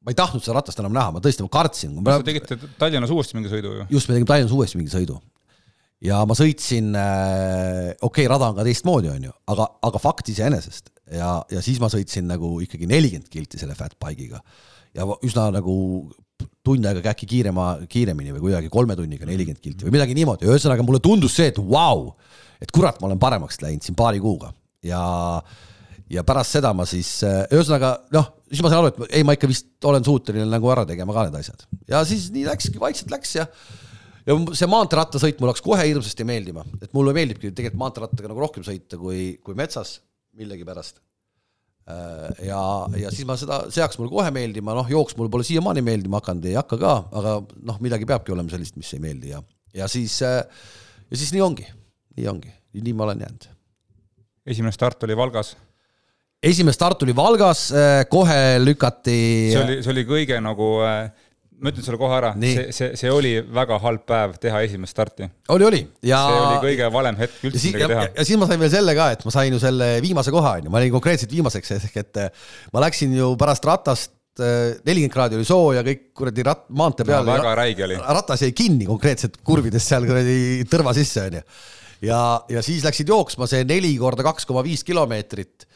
ma ei tahtnud seda ratast enam näha, ma tõesti, ma kartsin. kas te tegite Tallinnas uuesti mingi sõidu ju? just, me tegime Tallinnas uuesti mingi sõidu ja ma sõitsin äh,, okei okay,, rada on ka teistmoodi, on ju, aga, aga fakt iseenesest. Ja, ja siis ma sõitsin nagu ikkagi nelikümmend kilti selle fat bike'iga. Ja üsna nagu tund aega äkki kiirema, kiiremini või kuidagi kolme tunniga nelikümmend kilti või midagi niimoodi, ühesõnaga mulle tundus see, et vau wow,, et kurat, ma olen paremaks läinud siin paari kuuga. Ja ja pärast seda ma siis, äh, ühesõnaga noh, siis ma sain aru, et ei, ma ikka vist olen suuteline nagu ära tegema ka need asjad. Ja siis nii läkski, vaikselt läks ja ja see maanteerattasõit mul hakkas kohe hirmsasti meeldima, et mulle meeldibki tegelikult maanteerattaga nagu rohkem sõita kui, kui metsas millegipärast. Äh, ja, ja siis ma seda, see hakkas mulle kohe meeldima, noh, jooks mulle pole siiamaani meeldima hakanud, ei hakka ka, aga noh, midagi peabki olema sellist, mis ei meeldi ja, ja siis, äh, ja siis nii ongi, nii ongi, nii ma olen jäänud. esimene start oli Valgas esimene start oli Valgas, äh, kohe lükati. see oli, see oli kõige nagu ma ütlen sulle kohe ära, see, see, see oli väga halb päev teha esimest starti. oli, oli ja. see oli kõige valem hetk üldse midagi teha. ja siis ma sain veel selle ka, et ma sain ju selle viimase koha, on ju, ma olin konkreetselt viimaseks, ehk et äh, ma läksin ju pärast ratast äh, nelikümmend kraadi oli soo ja kõik kuradi rat-, maantee peal no,. väga räige oli. ratas jäi kinni konkreetselt kurvides seal kuradi tõrva sisse, onju. ja, ja siis läksid jooksma see neli korda kaks koma viis kilomeetrit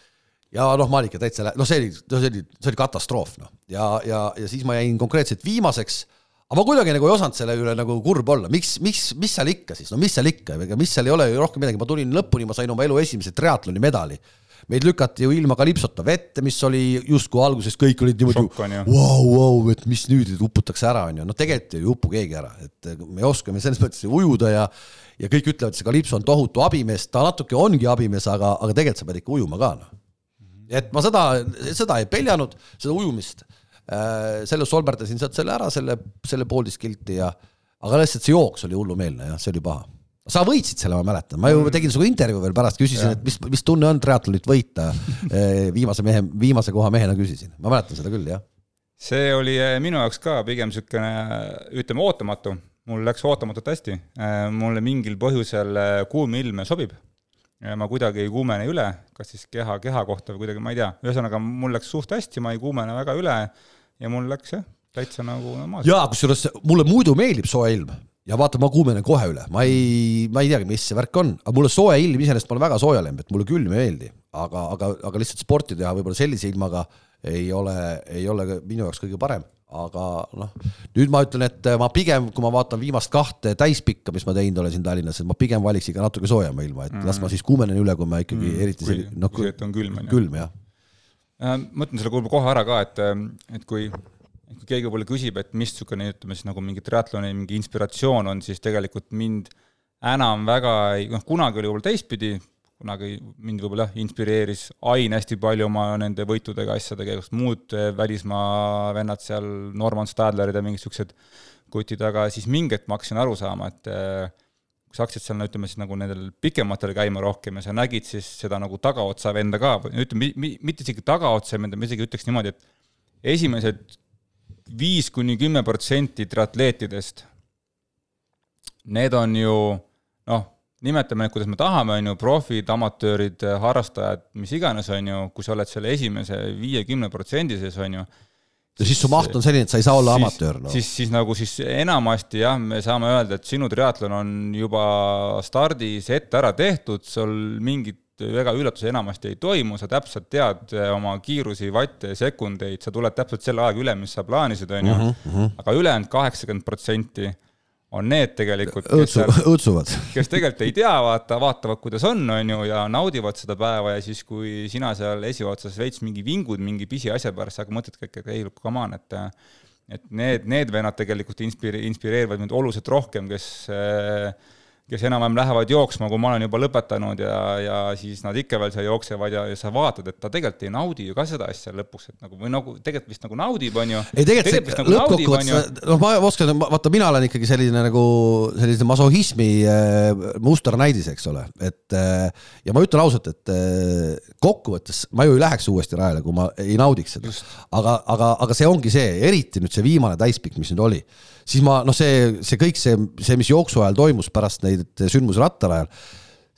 ja noh, ma olin ikka täitsa, noh, see oli, see oli, see oli katastroof, noh. ja, ja, ja siis ma jäin konkreetselt viimaseks, aga ma kuidagi nagu ei osanud selle üle nagu kurb olla, miks, miks, mis seal ikka siis, no mis seal ikka, ega mis seal ei ole ju rohkem midagi, ma tulin lõpuni, ma sain oma elu esimese triatloni medali. meid lükati ju ilma kalipsota vette, mis oli justkui alguses kõik olid niimoodi vau, vau, et mis nüüd, et uputakse ära, onju, no tegelikult ei upu keegi ära, et me oskame selles mõttes ujuda ja ja kõik ütlevad, et see kalipso on tohutu abimees, ta natuke ongi abimees, aga, aga tegelikult sa pead ikka ujuma ka, noh. Et ma seda, seda ei peljanud, seda ujumist. selle solberdasin sealt selle ära, selle, selle poolteist kilti ja aga lihtsalt see jooks oli hullumeelne jah, see oli paha. sa võitsid selle, ma mäletan, ma ju tegin sinuga intervjuu veel pärast, küsisin, et mis, mis tunne on triatlonit võita. viimase mehe, viimase koha mehena küsisin, ma mäletan seda küll, jah. see oli eh, minu jaoks ka pigem niisugune, ütleme ootamatu, mul läks ootamatult hästi, mulle mingil põhjusel kuum ilm sobib. Ma kuidagi ei kuumene üle, kas siis keha, keha kohta või kuidagi, ma ei tea, ühesõnaga mul läks suht hästi, ma ei kuumene väga üle ja mul läks jah, täitsa nagu normaalselt. jaa, kusjuures mulle muidu meeldib soe ilm. Ja vaata, ma kuumenen kohe üle, ma ei, ma ei teagi, mis see värk on, aga mulle soe ilm iseenesest, ma olen väga soojalemb, et mulle külm ei meeldi, aga, aga, aga lihtsalt sporti teha võib-olla sellise ilmaga ei ole, ei ole minu jaoks kõige parem, aga noh, nüüd ma ütlen, et ma pigem, kui ma vaatan viimast kahte täispikka, mis ma teinud olen siin Tallinnas, et ma pigem valiks ikka natuke soojema ilma, et las ma siis kuumenen üle, kui ma ikkagi mm, eriti kui- selli- noh, kui see, et on külm, on ju. külm jah. Äh, mõtlen selle kuulma kohe ära ka, et, et kui, kui keegi võib-olla küsib, et mis niisugune, ütleme siis nagu mingi triatloni mingi inspiratsioon on, siis tegelikult mind enam väga ei, noh kunagi oli võib-olla teistpidi, kunagi mind võib-olla jah, inspireeris Ain hästi palju oma nende võitudega asjadega, igast muud eh, välismaa vennad seal, Norman Stadlerid ja mingid niisugused kutid, aga siis mingi hetk ma hakkasin aru saama, et eh, kui sa hakkasid seal, ütleme siis nagu nendel pikematel käima rohkem ja sa nägid siis seda nagu tagaotsa venda ka, ütleme, mitte isegi tagaotsa venda, ma isegi ütleks niimoodi, et esimesed viis kuni kümme protsenti triatleetidest, need on ju noh, nimetame neid, kuidas me tahame, on ju, profid, amatöörid, harrastajad, mis iganes, on ju, kui sa oled selle esimese viie-kümne protsendi sees, on ju, ja siis su maht on selline, et sa ei saa olla amatöör, noh. siis, siis nagu siis enamasti jah, me saame öelda, et sinu triatlon on juba stardis ette ära tehtud, sul mingit väga üllatusi enamasti ei toimu, sa täpselt tead eh, oma kiirusi, vatte, sekundeid, sa tuled täpselt selle ajaga üle, mis sa plaanisid, on ju, aga ülejäänud kaheksakümmend protsenti on need tegelikult, kes õõtsuvad. kes tegelikult ei tea, vaata, vaatavad, kuidas on, on ju, ja naudivad seda päeva ja siis, kui sina seal esiotsas veits mingi vingud mingi pisiasja pärast, aga mõtled kõik, et ei, come on, et et need, need vennad tegelikult inspire-, inspireerivad mind oluliselt rohkem, kes kes enam-vähem lähevad jooksma, kui ma olen juba lõpetanud ja, ja siis nad ikka veel seal jooksevad ja, ja sa vaatad, et ta tegelikult ei naudi ju ka seda asja lõpuks, et nagu või nagu tegelikult vist nagu naudib, on ju. ei tegelikult see lõppkokkuvõttes, noh, ma oskan, vaata, mina olen ikkagi selline nagu sellise masohhismi äh, musternäidis, eks ole, et äh, ja ma ütlen ausalt, et äh, kokkuvõttes ma ju ei läheks uuesti rajale, kui ma ei naudiks seda. aga, aga, aga see ongi see, eriti nüüd see viimane täispikk, mis nüüd oli, siis ma noh, see, see kõik see, see, mis jooksu ajal toimus pärast neid sündmusi rattarajal,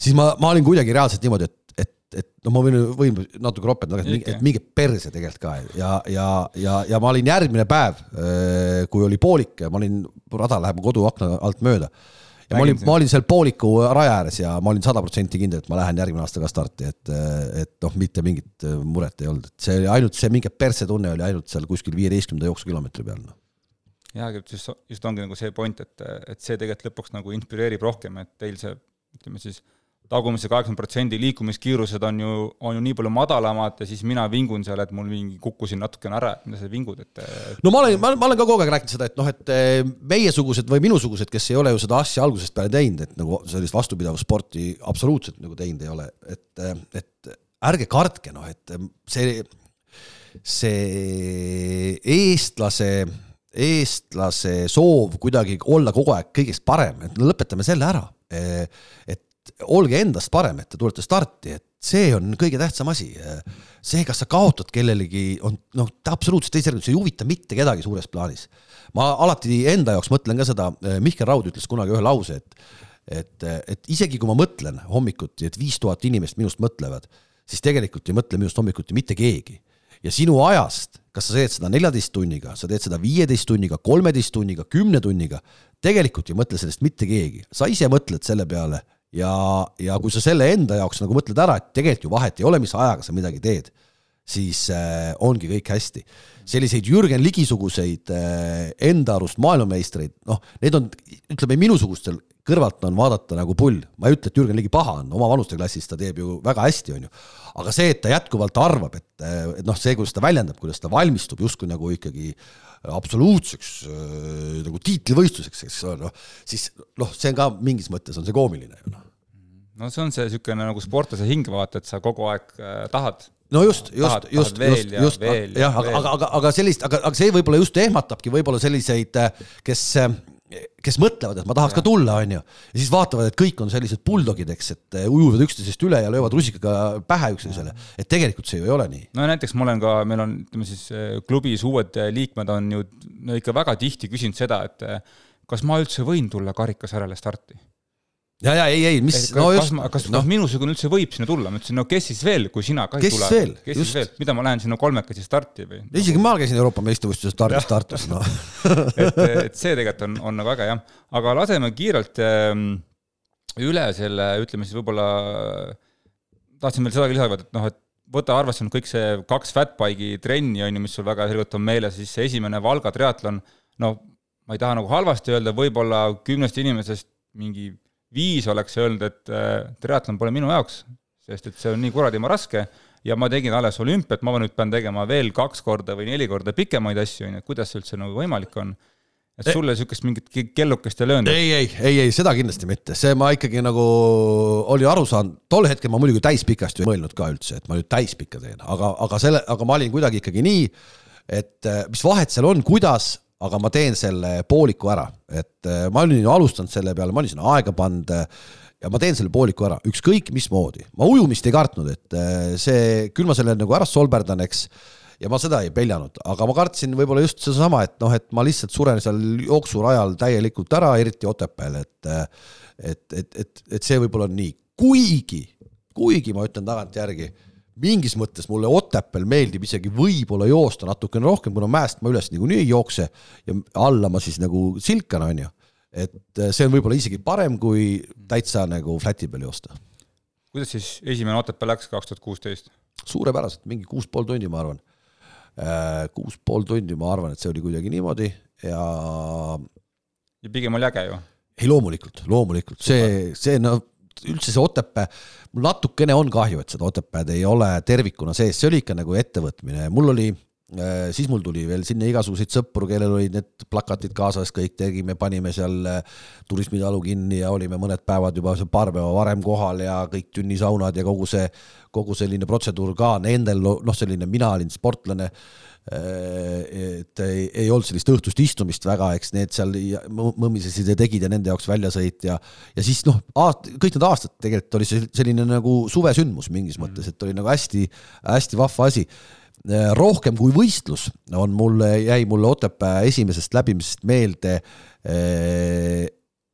siis ma, ma olin kuidagi reaalselt niimoodi, et, et, et no ma võin, võin natuke ropendada, et minge perse tegelikult ka. Ja, ja, ja, ja ma olin järgmine päev, kui oli poolik, ma olin, rada läheb mu koduakna alt mööda. ja ma olin, ma olin seal pooliku raja ääres ja ma olin sada protsenti kindel, et ma lähen järgmine aasta ka starti, et, et noh, mitte mingit muret ei olnud, et see oli ainult see mingi perse tunne oli ainult seal kuskil viieteistkümnenda jooksukilomeetri peal noh jaa, just, just ongi nagu see point, et, et see tegelikult lõpuks nagu inspireerib rohkem, et teil see, ütleme siis, tagumise kaheksakümmend protsendi liikumiskiirused on ju, on ju nii palju madalamad ja siis mina vingun seal, et mul mingi kukkusin natukene ära, et mida sa vingud, et no ma olen, ma olen ka kogu aeg rääkinud seda, et noh, et meiesugused või minusugused, kes ei ole ju seda asja algusest peale teinud, et nagu sellist vastupidavussporti absoluutselt nagu teinud ei ole, et, et ärge kartke, noh, et see, see eestlase eestlase soov kuidagi olla kogu aeg kõigest parem, et no lõpetame selle ära. et olge endast parem, et te tulete starti, et see on kõige tähtsam asi. see, kas sa kaotad kellelegi, on noh, absoluutselt teisejärguline, see ei huvita mitte kedagi suures plaanis. ma alati enda jaoks mõtlen ka seda, Mihkel Raud ütles kunagi ühe lause, et et, et isegi kui ma mõtlen hommikuti, et viis tuhat inimest minust mõtlevad, siis tegelikult ei mõtle minust hommikuti mitte keegi ja sinu ajast, kas sa teed seda neljateist tunniga, sa teed seda viieteist tunniga, kolmeteist tunniga, kümne tunniga, tegelikult ei mõtle sellest mitte keegi, sa ise mõtled selle peale ja, ja kui sa selle enda jaoks nagu mõtled ära, et tegelikult ju vahet ei ole, mis ajaga sa midagi teed, siis äh, ongi kõik hästi. selliseid Jürgen Ligi-suguseid äh, enda arust maailmameistreid, noh, need on, ütleme minusugustel kõrvalt on vaadata nagu pull, ma ei ütle, et Jürgen Ligi paha on, oma vanuste klassis ta teeb ju väga hästi, on ju. aga see, et ta jätkuvalt arvab, et, et noh, see, kuidas ta väljendab, kuidas ta valmistub justkui nagu ikkagi absoluutseks äh, nagu tiitlivõistluseks, eks ole, noh, siis noh, see on ka mingis mõttes on see koomiline ju noh. no see on see niisugune nagu sportlase hing, vaata, et sa kogu aeg äh, tahad no just, just, just, just, just, jah, aga, aga, aga, aga sellist, aga, aga see võib-olla just ehmatabki võib-olla selliseid, kes kes mõtlevad, et ma tahaks ja. ka tulla, on ju, ja siis vaatavad, et kõik on sellised buldogid, eks, et ujuvad üksteisest üle ja löövad rusikaga pähe üksteisele, et tegelikult see ju ei ole nii. no näiteks ma olen ka, meil on, ütleme siis klubis uued liikmed on ju no ikka väga tihti küsinud seda, et kas ma üldse võin tulla karikasarjale starti ja, ja ei, ei, mis, no just. kas, kas no. minusugune üldse võib sinna tulla, ma ütlesin, no kes siis veel, kui sina ka ei kes tule. veel, kes just. siis veel, mida ma lähen sinna kolmekesi starti või? isegi ma käisin Euroopa meistrivõistluse stardis Tartus, noh [LAUGHS] et, et see tegelikult on, on nagu äge jah, aga laseme kiirelt ähm, üle selle, ütleme siis võib-olla, tahtsin veel seda lisada, et noh, et võta arvesse nüüd kõik see kaks Fatbike'i trenni, on ju, mis sul väga selgelt on meeles, siis see esimene Valga triatlon, no ma ei taha nagu halvasti öelda, võib-olla kümnest inimesest mingi viis oleks öelnud, et äh, triatlon pole minu jaoks, sest et see on nii kuradima raske. Ja ma tegin alles olümpiat, ma nüüd pean tegema veel kaks korda või neli korda pikemaid asju, on ju, et kuidas see üldse nagu võimalik on. Et sulle niisugust mingit kellukest ei löönud? ei, ei, ei, ei, seda kindlasti mitte, see ma ikkagi nagu olin aru saanud, tol hetkel ma muidugi täispikast ei mõelnud ka üldse, et ma nüüd täispikka teen, aga, aga selle, aga ma olin kuidagi ikkagi nii, et äh, mis vahet seal on, kuidas aga ma teen selle pooliku ära, et äh, ma olin ju alustanud selle peale, ma olin sinna aega pannud äh, ja ma teen selle pooliku ära, ükskõik mismoodi. ma ujumist ei kartnud, et äh, see, küll ma selle nagu ära solberdan, eks, ja ma seda ei peljanud, aga ma kartsin võib-olla just sedasama, et noh, et ma lihtsalt suren seal jooksurajal täielikult ära, eriti Otepääl, et et, et, et, et see võib-olla on nii, kuigi, kuigi ma ütlen tagantjärgi mingis mõttes mulle Otepääl meeldib isegi võib-olla joosta natukene rohkem, kuna mäest ma üles niikuinii ei jookse ja alla ma siis nagu silkan, on ju. et äh, see on võib-olla isegi parem, kui täitsa nagu fläti peal joosta. kuidas siis esimene Otepää läks kaks tuhat kuusteist? suurepäraselt, mingi kuus pool tundi, ma arvan. Äh, kuus pool tundi, ma arvan, et see oli kuidagi niimoodi ja ja pigem oli äge ju? ei, loomulikult, loomulikult, see, see no üldse see Otepää, mul natukene on kahju, et seda Otepääd ei ole tervikuna sees, see oli ikka nagu ettevõtmine, mul oli äh, siis mul tuli veel sinna igasuguseid sõpru, kellel olid need plakatid kaasas, kõik tegime, panime seal äh, turismitalu kinni ja olime mõned päevad juba paar päeva varem kohal ja kõik tünnisaunad ja kogu see, kogu selline protseduur ka nendel, noh, selline, mina olin sportlane et ei, ei olnud sellist õhtust istumist väga, eks need seal mõmisesid ja tegid ja nende jaoks väljasõit ja ja siis noh, kõik need aastad tegelikult oli see selline nagu suvesündmus mingis mõttes, et oli nagu hästi, hästi vahva asi. Äh, rohkem kui võistlus on mulle, jäi mulle Otepää esimesest läbimisest meelde äh,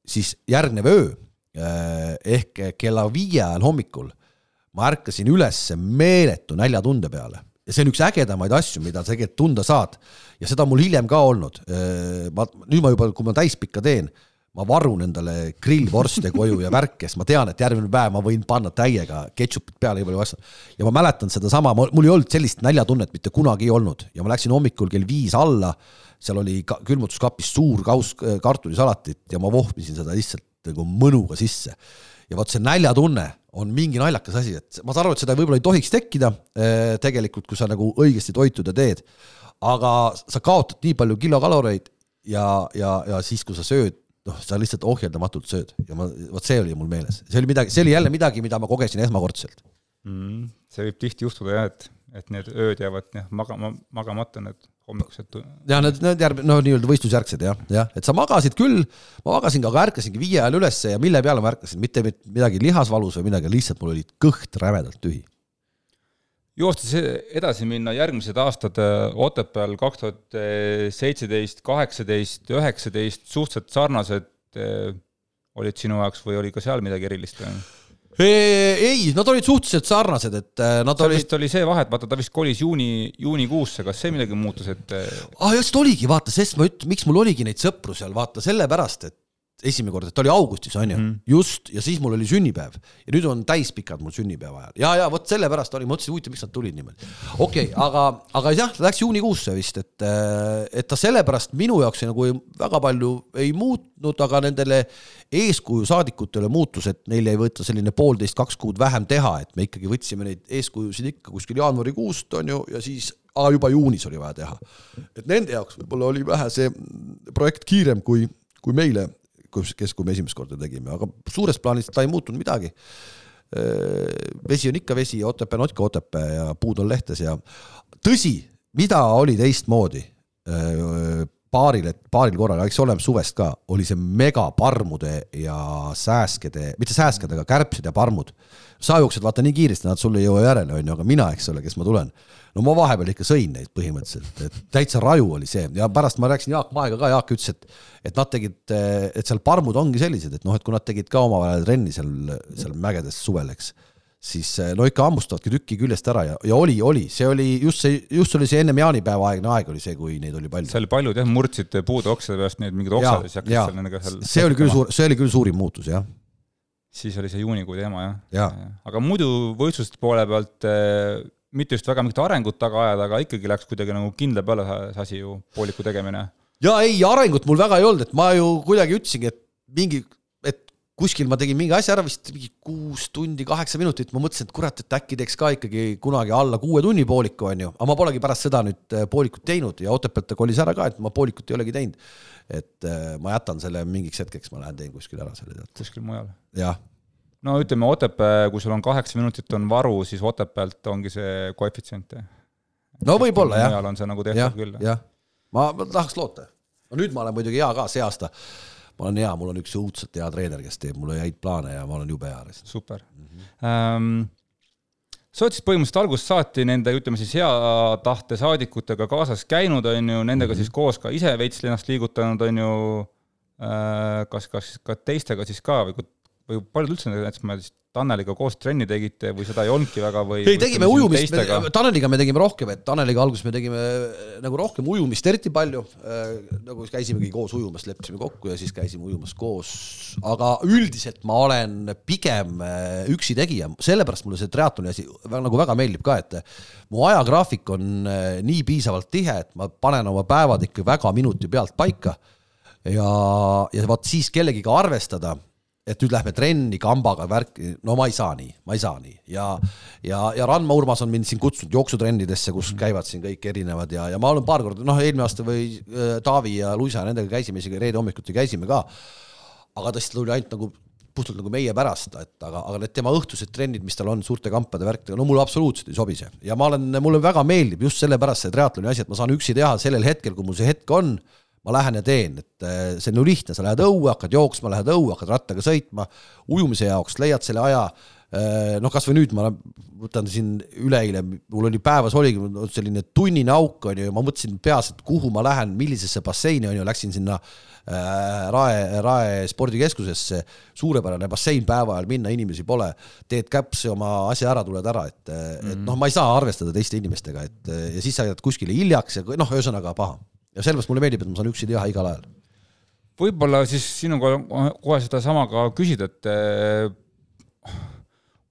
siis järgnev öö ehk kella viie ajal hommikul ma ärkasin üles meeletu näljatunde peale ja see on üks ägedamaid asju, mida sa tegelikult tunda saad. ja seda on mul hiljem ka olnud. ma, nüüd ma juba, kui ma täispikka teen, ma varun endale grillvorste koju ja värke, sest ma tean, et järgmine päev ma võin panna täiega ketšupit peale, nii palju asju. ja ma mäletan sedasama, mul ei olnud sellist näljatunnet mitte kunagi olnud ja ma läksin hommikul kell viis alla, seal oli külmutuskapis suur kauss kartulisalatit ja ma vohmisin seda lihtsalt nagu mõnuga sisse. ja vot see näljatunne on mingi naljakas asi, et ma saan aru, et seda võib-olla ei tohiks tekkida eh, tegelikult, kui sa nagu õigesti toitud ja teed. aga sa kaotad nii palju kilokaloreid ja, ja, ja siis, kui sa sööd, noh, sa lihtsalt ohjeldamatult sööd ja ma, vot see oli mul meeles, see oli midagi, see oli jälle midagi, mida ma kogesin esmakordselt mm,. see võib tihti juhtuda jah, et, et need ööd jäävad jah, magama, magamata need hommikused. ja need, need järg-, no nii-öelda võistlusjärgsed jah, jah, et sa magasid küll, ma magasin aga ärkasingi viie ajal ülesse ja mille peale ma ärkasin, mitte midagi lihasvalus või midagi, lihtsalt mul oli kõht rämedalt tühi. joostes edasi minna, järgmised aastad äh, Otepääl kaks tuhat seitseteist, kaheksateist, üheksateist, suhteliselt sarnased äh, olid sinu jaoks või oli ka seal midagi erilist? Ei, nad olid suhteliselt sarnased, et äh, nad olid. vist oli see vahe, et vaata, ta vist kolis juuni, juunikuusse, kas see midagi muutus, et? ah just oligi, vaata, sest ma ütlen, miks mul oligi neid sõpru seal, vaata sellepärast, et esimene kord, et ta oli augustis, on ju. Mm, just, ja siis mul oli sünnipäev. Ja nüüd on täispikad mul sünnipäeva ajal. Ja, ja vot sellepärast oli, mõtlesin, huvitav, miks nad tulid niimoodi. okei okay,, aga, aga jah, läks juunikuusse vist, et, et ta sellepärast minu jaoks nagu väga palju ei muutnud, aga nendele eeskuju saadikutele muutus, et neil jäi võtta selline poolteist, kaks kuud vähem teha, et me ikkagi võtsime neid eeskujusid ikka kuskil jaanuarikuust, on ju, ja siis aga juba juunis oli vaja teha. et nende jaoks võib-olla oli vähe see projekt kiirem kui, kui meile kus, kes, kui me esimest korda tegime, aga suures plaanis ta ei muutunud midagi. vesi on ikka vesi Otepää on ikka Otepää ja puud on lehtes ja tõsi, mida oli teistmoodi paaril, paaril korral, eks ole, suvest ka, oli see megaparmude ja sääskede, mitte sääsked, aga kärbsed ja parmud. sa jooksed vaata nii kiiresti, nad sulle ei jõua järele, on ju, aga mina, eks ole, kes ma tulen. No ma vahepeal ikka sõin neid põhimõtteliselt, et täitsa raju oli see. Ja pärast ma rääkisin Jaak Maega ka, Jaak ütles, et et nad tegid, et seal parmud ongi sellised, et noh, et kui nad tegid ka omavahel trenni seal, seal mägedes suvel, eks, siis no ikka hammustavadki tüki küljest ära ja, ja oli, oli, see oli just see, just oli see ennem jaanipäeva aegne aeg oli see, kui neid oli palju. seal paljud jah, murdsid puude oksade peast neid mingeid oksasid, siis hakkasid seal nendega seal see oli küll suur, see oli küll suurim muutus, jah siis oli see juunikuu teema jah ja. ja.. aga muidu võistluste poole pealt mitte just väga mingit arengut taga ajada, aga ikkagi läks kuidagi nagu kindla peale see asi ju, pooliku tegemine. ja ei, arengut mul väga ei olnud, et ma ju kuidagi ütlesingi, et mingi, kuskil ma tegin mingi asja ära, vist mingi kuus tundi, kaheksa minutit, ma mõtlesin, et kurat, et äkki teeks ka ikkagi kunagi alla kuue tunni pooliku, on ju, aga ma polegi pärast seda nüüd äh, poolikut teinud ja Otepäält ta kolis ära ka, et ma poolikut ei olegi teinud. et äh, ma jätan selle mingiks hetkeks, ma lähen teen kuskil ära selle kuskil mujal? jah no ütleme, Otepää, kui sul on kaheksa minutit on varu, siis Otepäält ongi see koefitsient. no võib-olla jah. mujal on see nagu tehtud küll. jah, ma, ma tahaks loota. no nüüd ma olen muidugi hea ka, see aasta ma olen hea, mul on üks õudselt hea treener, kes teeb mulle häid plaane ja ma olen jube hea. super mm. -hmm. Um, sa oled siis põhimõtteliselt algusest saati nende, ütleme siis hea tahte saadikutega kaasas käinud, on ju, nendega mm -hmm. siis koos ka ise veits ennast liigutanud, on ju, äh, kas, kas ka teistega siis ka või või paljud üldse näiteks ma siis Taneliga koos trenni tegite või seda ei olnudki väga või? ei, tegime ujumist, Taneliga me tegime rohkem, et Taneliga alguses me tegime äh, nagu rohkem ujumist, eriti palju äh,. nagu käisimegi koos ujumas, leppisime kokku ja siis käisime ujumas koos, aga üldiselt ma olen pigem äh, üksi tegija, sellepärast mulle see triatloni asi nagu väga meeldib ka, et mu ajagraafik on nii piisavalt tihe, et ma panen oma päevad ikka väga minuti pealt paika ja, ja vot siis kellegiga arvestada et nüüd lähme trenni kambaga värki, no ma ei saa nii, ma ei saa nii. Ja ja, ja Ranma Urmas on mind siin kutsunud jooksutrennidesse, kus käivad siin kõik erinevad ja, ja ma olen paar korda, noh, eelmine aasta või äh, Taavi ja Luisa, nendega käisime isegi reede hommikuti käisime ka. aga tõesti tuli ainult nagu puhtalt nagu meie pärast, et aga, aga need tema õhtused trennid, mis tal on suurte kampade värkidega, no mulle absoluutselt ei sobi see. Ja ma olen, mulle väga meeldib just sellepärast see triatloni asi, et ma saan üksi teha sellel hetkel, kui mul see hetk on ma lähen ja teen, et eh, see on ju lihtne, sa lähed õue, hakkad jooksma, lähed õue, hakkad rattaga sõitma, ujumise jaoks leiad selle aja, eh, noh, kas või nüüd ma võtan siin üleeile, mul oli päevas oligi selline tunnine auk, on ju, ja ma mõtlesin peas, et kuhu ma lähen, millisesse basseini, on ju, läksin sinna äh, Rae, Rae spordikeskusesse, suurepärane bassein päeva ajal, minna inimesi pole, teed käpsi oma asja ära, tuled ära, et mm, et noh, ma ei saa arvestada teiste inimestega, et ja siis sa jääd kuskile hiljaks ja noh, ühesõnaga paha ja sellepärast mulle meeldib, et ma saan üksi teha igal ajal. võib-olla siis sinuga kohe sedasama ka küsida, et eh,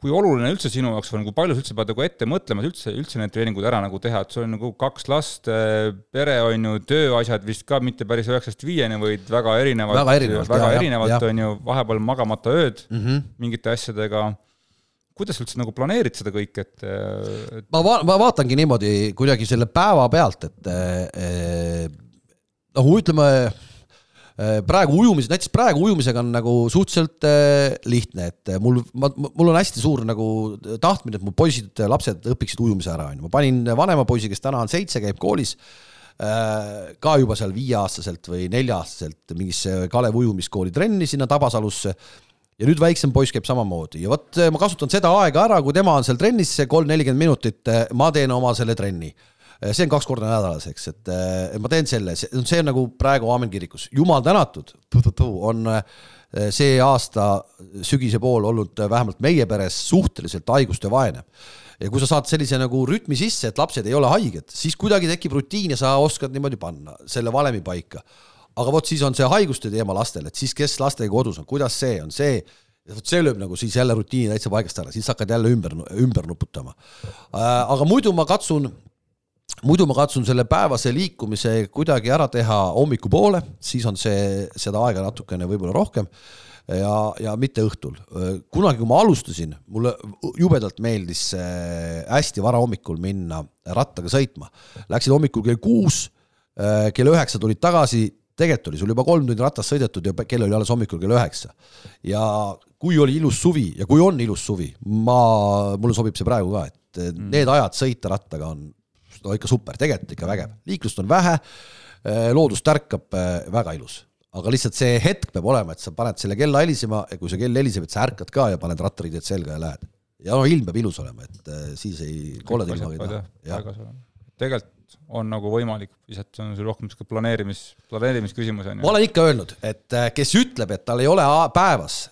kui oluline üldse sinu jaoks on, kui palju sa üldse pead nagu ette mõtlema, et üldse, üldse need treeningud ära nagu teha, et sul on nagu kaks last, eh, pere on ju, tööasjad vist ka mitte päris üheksast viieni, vaid väga erinevad, väga erinevalt, väga erinevalt on ju, vahepeal magamata ööd mm -hmm. mingite asjadega kuidas sa üldse nagu planeerid seda kõike, et, et...? ma va-, ma vaatangi niimoodi kuidagi selle päeva pealt, et eh, noh, ütleme eh, praegu ujumis, näiteks praegu ujumisega on nagu suhteliselt eh, lihtne, et mul, ma, mul on hästi suur nagu tahtmine, et mu poisid, lapsed õpiksid ujumise ära, on ju, ma panin vanema poisi, kes täna on seitse, käib koolis, ka juba seal viieaastaselt või nelja-aastaselt mingisse Kalev ujumiskooli trenni sinna Tabasalusse ja nüüd väiksem poiss käib samamoodi. Ja vot eh, ma kasutan seda aega ära, kui tema on seal trennis, see kolm, nelikümmend minutit, eh, ma teen oma selle trenni. Eh, see on kaks korda nädalas, eks, et ma teen selle, see on nagu praegu Aamen kirikus, jumal tänatud, on see aasta sügise pool olnud vähemalt meie peres suhteliselt haigustevaene. ja kui sa saad sellise nagu rütmi sisse, et lapsed ei ole haiged, siis kuidagi tekib rutiin ja sa oskad niimoodi panna selle valemi paika aga vot siis on see haiguste teema lastel, et siis kes lastega kodus on, kuidas see on, see, vot see lööb nagu siis jälle rutiini täitsa paigast ära, siis hakkad jälle ümber, ümber nuputama. aga muidu ma katsun muidu ma katsun selle päevase liikumise kuidagi ära teha hommikupoole, siis on see, seda aega natukene võib-olla rohkem ja, ja mitte õhtul. kunagi, kui ma alustasin, mulle jubedalt meeldis hästi vara hommikul minna rattaga sõitma. Läksid hommikul kell kuus, kell üheksa tulid tagasi, tegelikult oli sul juba kolm tundi ratast sõidetud ja kell oli alles hommikul kell üheksa. ja kui oli ilus suvi ja kui on ilus suvi, ma, mulle sobib see praegu ka, et mm. need ajad sõita rattaga on no ikka super, tegelikult ikka vägev, liiklust on vähe, eh, loodus tärkab, eh, väga ilus. aga lihtsalt see hetk peab olema, et sa paned selle kella helisema ja kui see kell heliseb, et sa ärkad ka ja paned rattariided selga ja lähed. ja no ilm peab ilus olema, et eh, siis ei, kolled ilmaga ei taha. tegelikult on nagu võimalik, lihtsalt on sul rohkem niisugune planeerimis, planeerimisküsimus on ju. ma olen ikka öelnud, et kes ütleb, et tal ei ole päevas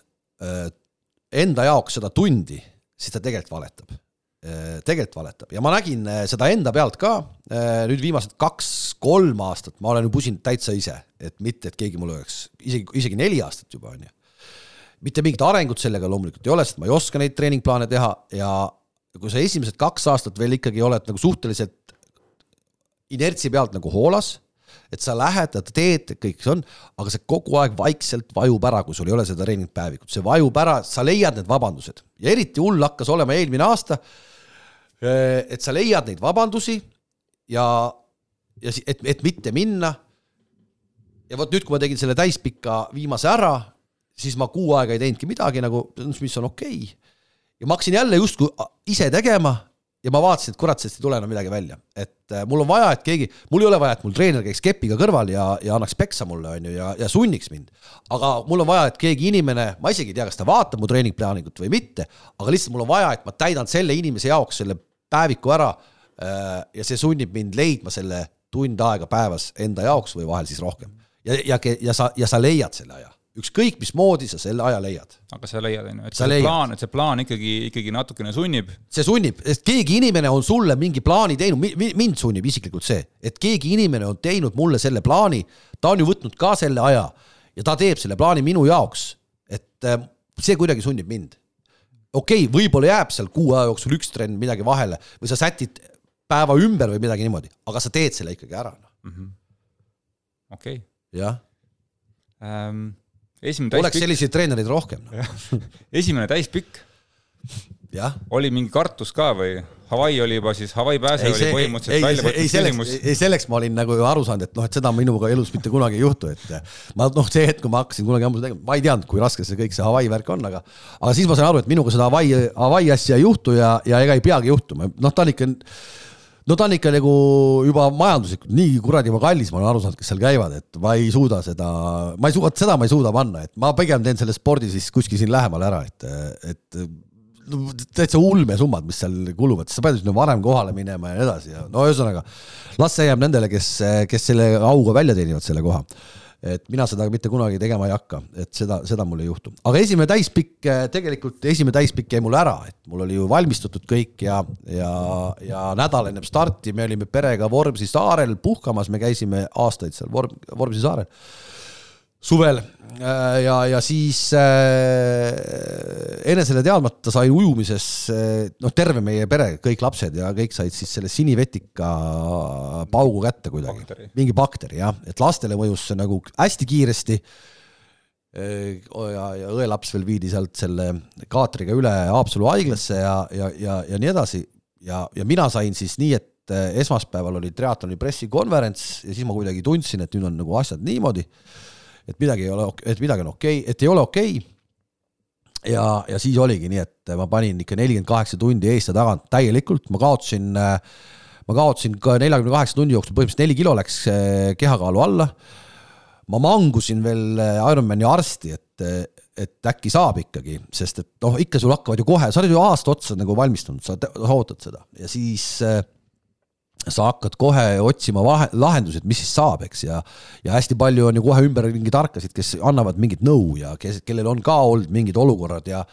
enda jaoks seda tundi, siis ta tegelikult valetab Äh, tegelikult valetab ja ma nägin äh, seda enda pealt ka, äh, nüüd viimased kaks-kolm aastat ma olen ju pusinud täitsa ise, et mitte, et keegi mulle oleks, isegi, isegi neli aastat juba, on ju. mitte mingit arengut sellega loomulikult ei ole, sest ma ei oska neid treeningplaane teha ja kui sa esimesed kaks aastat veel ikkagi oled nagu suhteliselt inertsi pealt nagu hoolas, et sa lähed teed, kõik see on, aga see kogu aeg vaikselt vajub ära, kui sul ei ole seda treeningpäevikut, see vajub ära, sa leiad need vabandused. Ja eriti hull hakkas olema eelmine aasta Äh, et sa leiad neid vabandusi ja, ja et, et mitte minna. ja vot nüüd, kui ma tegin selle täispika viimase ära, siis ma kuu aega ei teinudki midagi nagu, mis on okei. Okay.. ja ma hakkasin jälle justkui ise tegema ja ma vaatasin, et kurat, sellest ei tule enam midagi välja, et äh, mul on vaja, et keegi, mul ei ole vaja, et mul treener käiks kepiga kõrval ja, ja annaks peksa mulle, on ju, ja, ja sunniks mind. aga mul on vaja, et keegi inimene, ma isegi ei tea, kas ta vaatab mu treeningplaaningut või mitte, aga lihtsalt mul on vaja, et ma täidan selle inimese jaoks selle päeviku ära äh, ja see sunnib mind leidma selle tund aega päevas enda jaoks või vahel siis rohkem. ja, ja, ja sa, ja sa leiad selle aja ükskõik mismoodi sa selle aja leiad. aga sa leiad, on ju, et sa see leiad. plaan, et see plaan ikkagi, ikkagi natukene sunnib. see sunnib, sest keegi inimene on sulle mingi plaani teinud, mind sunnib isiklikult see, et keegi inimene on teinud mulle selle plaani, ta on ju võtnud ka selle aja ja ta teeb selle plaani minu jaoks, et äh, see kuidagi sunnib mind okei okay,, võib-olla jääb seal kuu aja jooksul üks trenn midagi vahele või sa sätid päeva ümber või midagi niimoodi, aga sa teed selle ikkagi ära no.. Mm -hmm. okei jah ähm,. Esimene täispikk. oleks selliseid treenereid rohkem no. [LAUGHS] esimene täispikk. oli mingi kartus ka või? Hawaii oli juba siis, Hawaii pääse ei, oli see, põhimõtteliselt ei, välja võetud küsimus. ei, selleks ma olin nagu aru saanud, et noh, et seda minuga elus mitte kunagi ei juhtu, et ma noh, see hetk, kui ma hakkasin kunagi ammu tegema, ma ei teadnud, kui raske see kõik see Hawaii värk on, aga aga siis ma sain aru, et minuga seda Hawaii, Hawaii asja ei juhtu ja, ja ega ei peagi juhtuma, noh, ta on ikka no ta on ikka nagu juba majanduslikult nii kuradi kallis, ma olen aru saanud, kes seal käivad, et ma ei suuda seda, ma ei suuda, seda ma ei suuda panna, et ma pigem teen selle spordi siis kuskil siin lähemal ära, et, et täitsa ulmesummad, mis seal kuluvad, sa pead sinna varem kohale minema ja nii edasi ja no ühesõnaga, las see jääb nendele, kes, kes selle auga välja teenivad selle koha. Et mina seda mitte kunagi tegema ei hakka, et seda, seda mul ei juhtu. aga esimene täispikk, tegelikult esimene täispikk jäi mul ära, et mul oli ju valmistatud kõik ja, ja, ja nädal enne starti me olime perega Vormsi saarel puhkamas, me käisime aastaid seal Vorm, Vormsi saarel suvel. Äh, ja, ja siis äh, enesele teadmata sai ujumises äh, noh, terve meie pere, kõik lapsed ja kõik said siis selle sinivetika paugu kätte kuidagi, mingi bakteri jah, et lastele mõjus see nagu hästi kiiresti. Äh, ja, ja õelaps veel viidi sealt selle kaatriga üle Haapsalu haiglasse ja, ja, ja, ja nii edasi. Ja, ja mina sain siis nii, et esmaspäeval oli triatloni pressikonverents ja siis ma kuidagi tundsin, et nüüd on nagu asjad niimoodi et midagi ei ole, et midagi on okei okay,, et ei ole okei okay. ja, ja siis oligi nii, et ma panin ikka nelikümmend kaheksa tundi eest ja tagant täielikult, ma kaotasin, ma kaotasin ka neljakümne kaheksa tunni jooksul põhimõtteliselt neli kilo läks eh, kehakaalu alla. ma mangusin veel eh, Ironmani arsti, et, et äkki saab ikkagi, sest et noh, ikka sul hakkavad ju kohe, sa oled ju aasta otsa nagu valmistunud, sa ootad seda ja siis äh, sa hakkad kohe otsima vahe, lahendusi, et mis siis saab, eks, ja ja hästi palju on ju kohe ümberringi tarkasid, kes annavad mingit nõu ja kes, kellel on ka olnud mingid olukorrad ja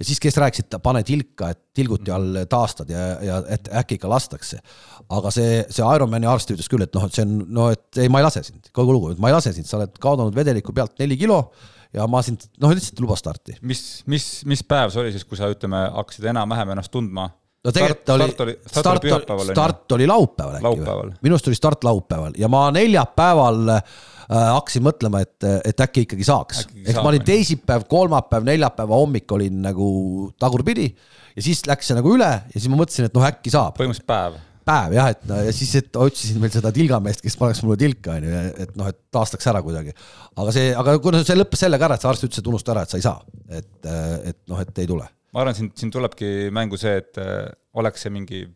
ja siis, kes rääkisid, pane tilka, et tilguti all taastad ja, ja et äkki ikka lastakse. aga see, see Ironmani arst ütles küll, et noh, et see on, no et ei, ma ei lase sind, kogu lugu, et ma ei lase sind, sa oled kaotanud vedeliku pealt neli kilo ja ma sind, noh, lihtsalt ei luba starti. mis, mis, mis päev see oli siis, kui sa ütleme, hakkasid enam-vähem ennast tundma? No tegelikult oli, start oli, start start, start oli laupäeval äkki või? minu arust oli start laupäeval ja ma neljapäeval äh, hakkasin mõtlema, et, et äkki ikkagi saaks. ehk ma olin teisipäev, kolmapäev, neljapäeva hommik olin nagu tagurpidi ja siis läks see nagu üle ja siis ma mõtlesin, et noh, äkki saab. põhimõtteliselt päev päev jah, et no, ja siis, et otsisin veel seda tilgameest, kes paneks mulle tilka, onju, et noh, et taastaks ära kuidagi. aga see, aga kuna see lõppes sellega ära, et see arst ütles, et unusta ära, et sa ei saa, et, et noh, et ei tule. Ma arvan, siin, siin tulebki mängu see, et äh, oleks see mingi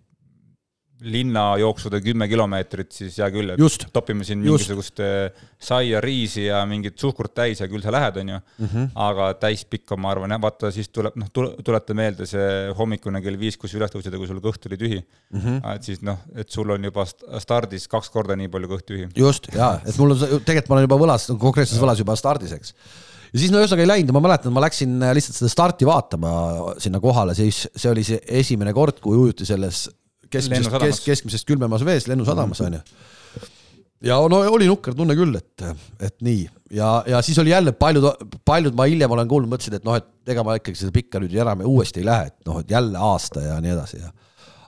linnajooksude kümme kilomeetrit, siis hea küll, et Just. topime siin mingisugust äh, saia, riisi ja mingit suhkrut täis ja küll sa lähed, onju. Mhm. aga täispikka, ma arvan, jah, vaata siis tuleb, noh, tuleta meelde see hommikune kell viis, kus üles tõusid ja kui sul kõht oli tühi mm. -hmm. et siis noh, et sul on juba stardis kaks korda nii palju kõht tühi. just, jaa, et mul on, tegelikult ma olen juba võlas, konkreetses võlas juba stardis, eks ja siis no ühesõnaga ei läinud ja ma mäletan, ma läksin lihtsalt seda starti vaatama sinna kohale, siis see oli see esimene kord, kui ujuti selles keskmisest, kes, keskmisest külmemas vees Lennusadamas onju mm -hmm. ja no oli nukker tunne küll, et, et nii ja, ja siis oli jälle paljud, paljud ma hiljem olen kuulnud, mõtlesid, et noh, et ega ma ikkagi seda pikka nüüd enam uuesti ei lähe, et noh, et jälle aasta ja nii edasi ja.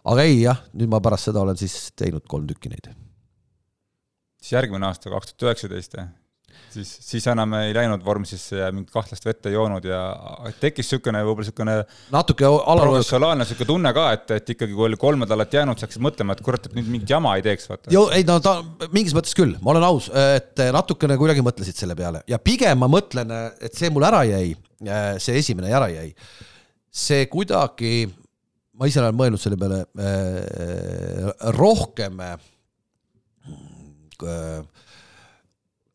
aga ei jah, nüüd ma pärast seda olen siis teinud kolm tükki neid. siis järgmine aasta, kaks tuhat üheksateist siis, siis enam ei läinud vormsisse ja mingit kahtlast vett ei joonud ja tekkis niisugune võib-olla niisugune natuke professionaalne niisugune tunne ka, et, et ikkagi kui oli kolm nädalat jäänud, sa hakkasid mõtlema, et kurat, et nüüd mingit jama ei teeks, vaata. ei no ta mingis mõttes küll, ma olen aus, et natukene kuidagi mõtlesid selle peale ja pigem ma mõtlen, et see mul ära jäi, see esimene ära jäi. see kuidagi, ma ise olen mõelnud selle peale eh, rohkem eh,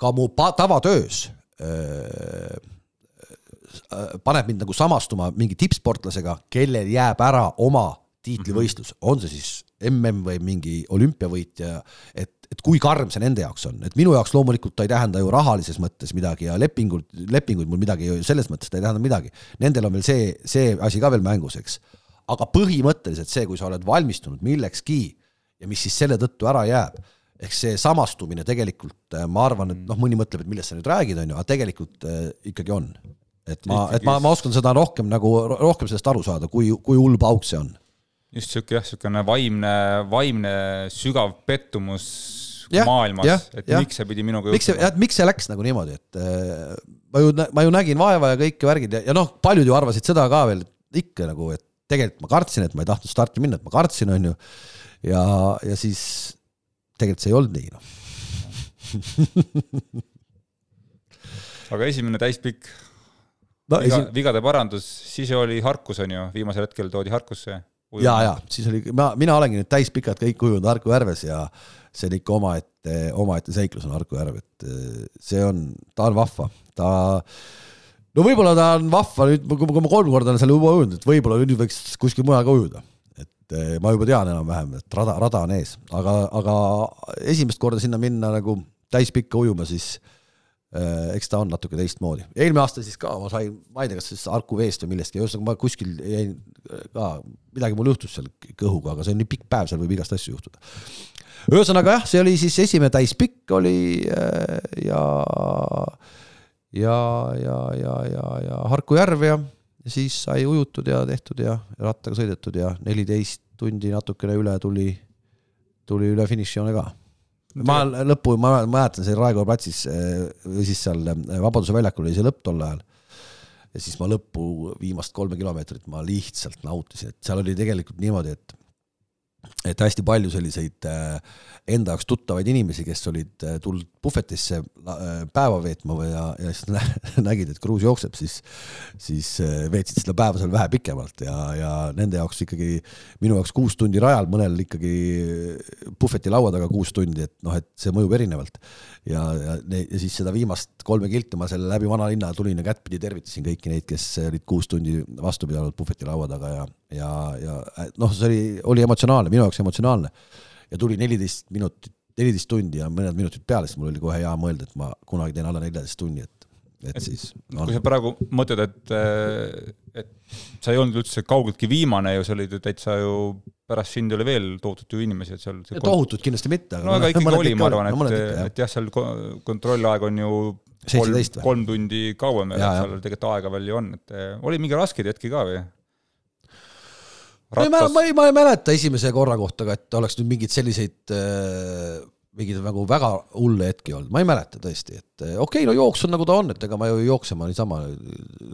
ka mu tavatöös äh, paneb mind nagu samastuma mingi tippsportlasega, kellel jääb ära oma tiitlivõistlus, mhm. on see siis mm või mingi olümpiavõitja, et, et kui karm see nende jaoks on, et minu jaoks loomulikult ta ei tähenda ju rahalises mõttes midagi ja lepingud, lepinguid mul midagi selles mõttes ta ei tähenda midagi. Nendel on veel see, see asi ka veel mängus, eks. aga põhimõtteliselt see, kui sa oled valmistunud millekski ja mis siis selle tõttu ära jääb ehk see samastumine tegelikult, äh, ma arvan, et noh, mõni mõtleb, et millest sa nüüd räägid, on ju, aga tegelikult äh, ikkagi on. et ma, et ma, ma oskan seda rohkem nagu, rohkem sellest aru saada, kui, kui hull pauk see on. just sihuke jah, niisugune vaimne, vaimne sügav pettumus ja, maailmas, et ja. miks see pidi minuga miks see, jah, miks see läks nagu niimoodi, et äh, ma ju, ma ju nägin vaeva ja kõiki värgid ja, ja noh, paljud ju arvasid seda ka veel ikka nagu, et tegelikult ma kartsin, et ma ei tahtnud starti minna, et ma kartsin, on ju, ja, ja siis tegelikult see ei olnud nii, noh. Aga esimene täispikk. No, viga, esi... vigade parandus, siis oli Harkus, on ju, viimasel hetkel toodi Harkusse. ja, ja siis oli, ma, mina olengi nüüd täispikad kõik ujunud Harku järves ja see on ikka omaette, omaette seiklus on Harku järv, et eh, see on, ta on vahva, ta no võib-olla ta on vahva nüüd, kui ma kolm korda olen seal juba ujunud, et võib-olla nüüd võiks kuskil mujal ka ujuda et eh, ma juba tean enam-vähem, et rada, rada on ees, aga, aga esimest korda sinna minna nagu täispikka ujuma, siis äh, eks ta on natuke teistmoodi. eelmine aasta siis ka ma sain, ma ei tea, kas siis Harku veest või millestki, ühesõnaga ma kuskil jäin ka, midagi mul juhtus seal kõhuga, aga see on nii pikk päev, seal võib igast asju juhtuda. ühesõnaga jah, see oli siis esimene täispikk oli äh, ja ja, ja, ja, ja, ja Harku järv ja siis sai ujutud ja tehtud ja rattaga sõidetud ja neliteist tundi natukene üle tuli, tuli üle finišijoone ka. ma lõppu, ma mäletan, see Raekoja platsis eh, või siis seal eh, Vabaduse väljakul oli see lõpp tol ajal. ja siis ma lõppu viimast kolme kilomeetrit ma lihtsalt nautisin, et seal oli tegelikult niimoodi, et et hästi palju selliseid äh, enda jaoks tuttavaid inimesi, kes olid äh, tulnud puhvetisse äh, päeva veetma või ja, ja siis [LAUGHS] nägid, et kruus jookseb, siis, siis veetsid seda päeva seal vähe pikemalt ja, ja nende jaoks ikkagi, minu jaoks kuus tundi rajal, mõnel ikkagi puhveti laua taga kuus tundi, et noh, et see mõjub erinevalt. ja, ja, ja siis seda viimast kolme kilti ma selle läbi vanalinna tulin ja kättpidi tervitasin kõiki neid, kes olid kuus tundi vastu pidanud puhveti laua taga ja, ja, ja noh, see oli, oli emotsionaalne, minu jaoks emotsionaalne. Ja tuli neliteist minutit, neliteist tundi ja mõned minutid peale, siis mul oli kohe hea mõelda, et ma kunagi teen alla neljateist tunni, et et siis no.. kui sa praegu mõtled, et, et sa ei olnud üldse kaugeltki viimane ju, sa olid ju täitsa ju, pärast sind oli veel tohutult ju inimesi, et seal tohutut kindlasti mitte, aga no aga ikkagi oli, ma arvan, et, et jah, seal kontrollaeg on ju kolm, kolm tundi kauem, seal tegelikult aega veel ju on, et oli mingi raskeid hetki ka või? Rattas... ma, ma ei, ma ei mäleta esimese korra kohta ka, et oleks nüüd mingeid selliseid äh, mingeid nagu väga hulle hetki olnud, ma ei mäleta tõesti, et eh, okei okay,, no jooks on nagu ta on, et ega ma ju jooksema niisama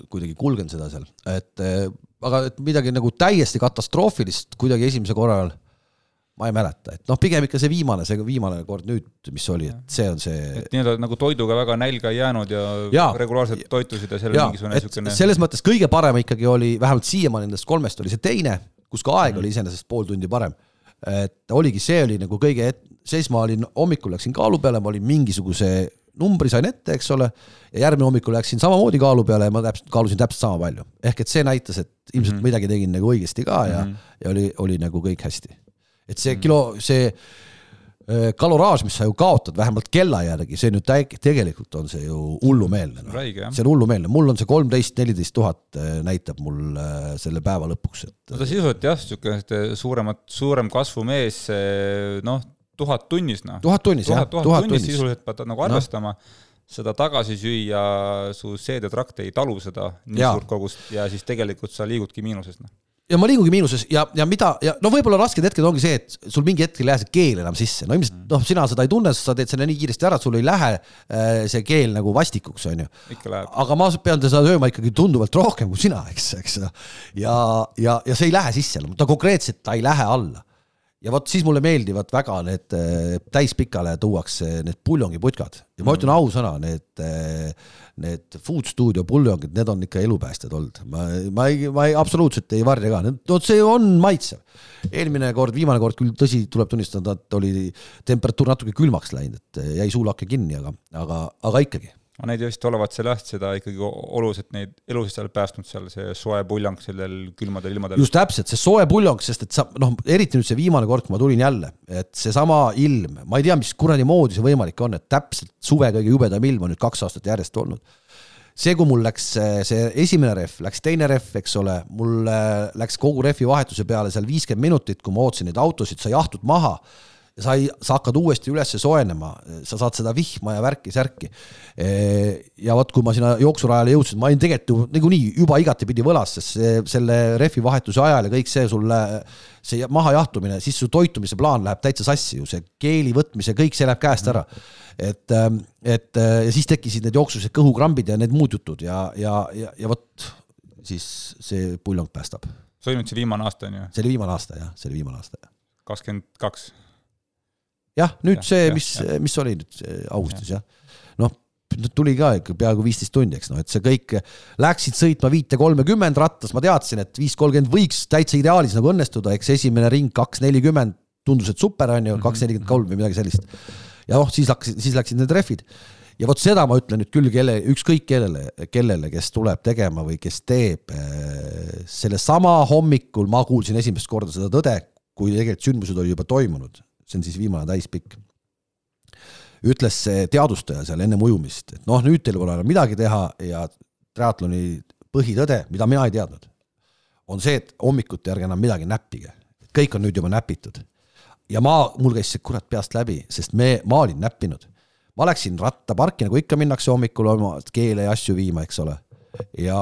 kuidagi kulgen seda seal, et eh, aga et midagi nagu täiesti katastroofilist kuidagi esimese korra ajal ma ei mäleta, et noh, pigem ikka see viimane, see viimane kord nüüd, mis oli, et see on see. et nii-öelda nagu toiduga väga nälga ei jäänud ja, ja regulaarselt toitusid ja seal oli mingisugune niisugune. selles mõttes kõige parem ikkagi oli, vähemalt siiamaani nendest kolmest oli see teine, kus ka aeg oli iseenesest pool tundi parem. et oligi, see oli nagu kõige siis ma olin, hommikul läksin kaalu peale, ma olin mingisuguse numbri sain ette, eks ole, ja järgmine hommikul läksin samamoodi kaalu peale ja ma täpselt, kaalusin täpselt sama palju. ehk et see näitas, et ilmselt mm -hmm. midagi tegin nagu õigesti ka ja mm, -hmm. ja oli, oli nagu kõik hästi. et see -hmm. kilo, see kaloraaž, mis sa ju kaotad vähemalt kella järgi, see nüüd tegelikult on see ju hullumeelne no.. see on hullumeelne, mul on see kolmteist, neliteist tuhat äh, näitab mul äh, selle päeva lõpuks, et. no ta sisuliselt jah, niisugune suuremat, suurem kasvumees, noh, tuhat tunnis noh. tuhat tunnis jah, tuhat tunnis sisuliselt pead nagu arvestama. No seda tagasi süüa, su seedetrakt ei talu seda nii ja. suurt kogust ja siis tegelikult sa liigudki miinuses, noh ja ma liigungi miinuses ja, ja mida ja no võib-olla rasked hetked ongi see, et sul mingi hetk ei lähe see keel enam sisse, no ilmselt noh, sina seda ei tunne, sa teed selle nii kiiresti ära, et sul ei lähe äh, see keel nagu vastikuks, on ju. aga ma pean seda sööma ikkagi tunduvalt rohkem kui sina, eks, eks. ja, ja, ja see ei lähe sisse, ta konkreetselt, ta ei lähe alla ja vot siis mulle meeldivad väga need äh, täispikale tuuakse need puljongiputkad ja ma ütlen ausõna, need, äh, need Food Studio puljongid, need on ikka elupäästjad olnud, ma, ma ei, ma ei absoluutselt ei varja ka, no see on maitsev. eelmine kord, viimane kord küll tõsi, tuleb tunnistada, et oli temperatuur natuke külmaks läinud, et jäi suulake kinni, aga, aga, aga ikkagi aga neid vist olevat seal jah, seda ikkagi oluliselt neid elusid seal päästnud seal, see soe puljong sellel külmadel ilmadel. just täpselt, see soe puljong, sest et sa noh, eriti nüüd see viimane kord, kui ma tulin jälle, et seesama ilm, ma ei tea, mis kuradi moodi see võimalik on, et täpselt suve kõige jubedam ilm on nüüd kaks aastat järjest olnud. see, kui mul läks see esimene rehv, läks teine rehv, eks ole, mul läks kogu rehvi vahetuse peale seal viiskümmend minutit, kui ma ootasin neid autosid, sa jahtud maha ja sa ei, sa hakkad uuesti üles soojenema, sa saad seda vihma ja värki-särki. ja vot, kui ma sinna jooksurajale jõudsin, ma olin tegelikult ju niikuinii juba igatepidi võlas, sest see, selle rehvi vahetuse ajal ja kõik see sulle, see mahajahtumine, siis su toitumise plaan läheb täitsa sassi ju, see keeli võtmise, kõik see läheb käest ära. et, et ja siis tekkisid need jooksused kõhukrambid ja need muud jutud ja, ja, ja, ja vot siis see puljong päästab. see oli nüüd see viimane aasta, on ju? see oli viimane aasta jah, see oli viimane aasta. kakskümmend kaks jah, nüüd ja, see, mis, mis oli nüüd augustis jah ja. noh, tuli ka ikka peaaegu viisteist tundi, eks noh, et see kõik, läksid sõitma viite kolmekümmend rattas, ma teadsin, et viis kolmkümmend võiks täitsa ideaalis nagu õnnestuda, eks esimene ring kaks nelikümmend tundus, et super on ju, mhm. kaks nelikümmend kolm või midagi sellist. ja noh, siis hakkasid, siis läksid need rehvid ja vot seda ma ütlen nüüd küll kelle, ükskõik kellele, kellele, kes tuleb tegema või kes teeb, eh, sellesama hommikul ma kuulsin esimest korda seda tõde, kui tegelikult sündmused olid juba toimunud, see on siis viimane täispikk, ütles see teadvustaja seal ennem ujumist, et noh, nüüd teil pole enam midagi teha ja triatloni põhitõde, mida mina ei teadnud, on see, et hommikuti ärge enam midagi näppige. kõik on nüüd juba näpitud. ja ma, mul käis see kurat peast läbi, sest me, ma olin näppinud. ma läksin rattaparki, nagu ikka minnakse hommikul oma keele ja asju viima, eks ole. ja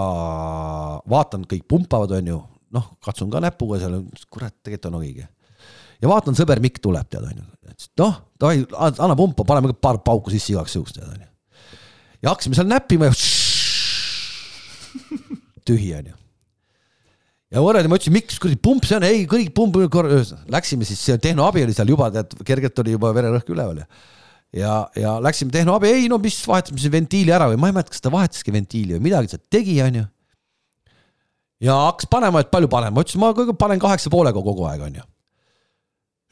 vaatan, kõik pumpavad, on ju, noh, katsun ka näpuga seal, kurat, tegelikult on õige ja vaatan, sõber Mikk tuleb, tead onju. noh, davai, anna pumpa, paneme ka paar pauku sisse igaks juhuks, tead onju. ja hakkasime seal näppima ja [LAUGHS] tühi onju. ja kuradi, ma ütlesin, miks kuradi pump see on, ei kõik pump, läksime siis, tehnoabi oli seal juba, tead, kergelt oli juba vererõhk üleval ja ja, ja läksime tehnoabi, ei no mis, vahetasime siin ventiili ära või ma ei mäleta, kas ta vahetaski ventiili või midagi ta tegi, onju. ja hakkas panema, et palju panema, ma ütlesin, ma panen kaheksa poolega kogu aeg, onju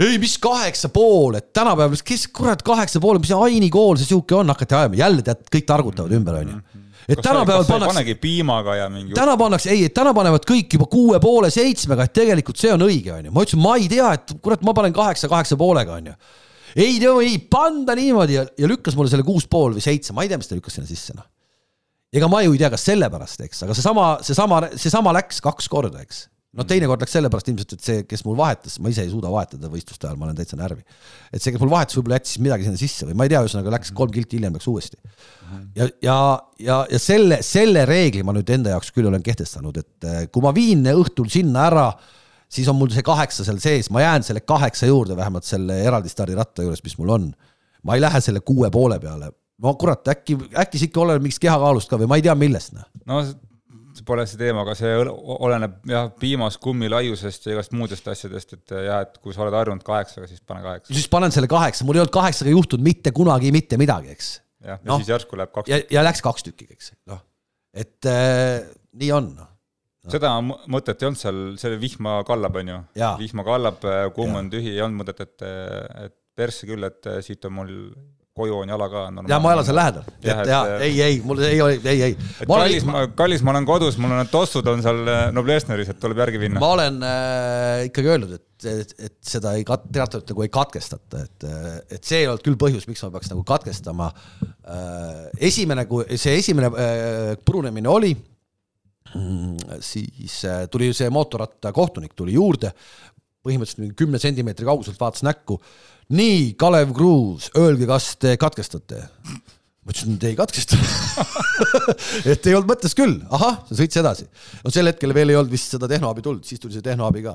ei, mis kaheksa pool, et tänapäeval, kes kurat kaheksa pool, mis Aini kool see sihuke on, hakati ajama, jälle tead, kõik targutavad ümber, onju. et kas tänapäeval pannakse. panegi piimaga ja mingi. täna pannakse, ei, et täna panevad kõik juba kuue poole, seitsmega, et tegelikult see on õige, onju. ma ütlesin, ma ei tea, et kurat, ma panen kaheksa, kaheksa poolega, onju. ei, ei, panda niimoodi ja, ja lükkas mulle selle kuus pool või seitse, ma ei tea, mis ta lükkas sinna sisse, noh. ega ma ju ei tea, kas sellepärast, eks, aga seesama, seesama, seesama läks kaks korda, eks no teinekord läks sellepärast ilmselt, et see, kes mul vahetas, ma ise ei suuda vahetada võistluste ajal, ma olen täitsa närvi. et see, kes mul vahetas, võib-olla jättis midagi sinna sisse või ma ei tea, ühesõnaga läks kolm kilti hiljem läks uuesti. ja, ja, ja, ja selle, selle reegli ma nüüd enda jaoks küll olen kehtestanud, et eh, kui ma viin õhtul sinna ära, siis on mul see kaheksa seal sees, ma jään selle kaheksa juurde vähemalt selle eraldi stardiratta juures, mis mul on. ma ei lähe selle kuue poole peale no kurat, äkki, äkki ikka oleneb mingist kehakaalust ka või ma ei tea, millest noh. no pole see teema, aga see oleneb jah, piimast, kummi laiusest ja igast muudest asjadest, et jah, et kui sa oled harjunud kaheksaga, siis pane kaheksa. siis panen selle kaheksa, mul ei olnud kaheksaga juhtunud mitte kunagi mitte midagi, eks. jah, ja no. siis järsku läheb kaks. ja, ja läks kaks tükki, eks, noh, et äh, nii on no.. No. seda mõtet ei olnud seal, see vihma kallab, on ju. vihma kallab, kumm on tühi, ei olnud mõtet, et, et persse küll, et siit on mul koju on jala ka. ja ma elan seal lähedal, et ja, ja ei, ei, mul ei ole, ei, ei. kallis, ma, kallis, ma olen kodus, mul on need tossud on seal äh, Noblessneris, et tuleb järgi minna. ma olen äh, ikkagi öelnud, et, et, et seda ei kat-, teatavalt nagu ei katkestata, et, et see ei olnud küll põhjus, miks ma peaks nagu katkestama. Äh, esimene, kui see esimene äh, purunemine oli, mm, siis tuli see mootorrattakohtunik tuli juurde, põhimõtteliselt mingi kümne sentimeetri kauguselt vaatas näkku nii, Kalev Kruus, öelge, kas te katkestate? ma ütlesin, et ei katkesta [LAUGHS] et ei olnud mõttes küll, ahah, sõits edasi. no sel hetkel veel ei olnud vist seda tehnoabi tulnud, siis tuli see tehnoabi ka.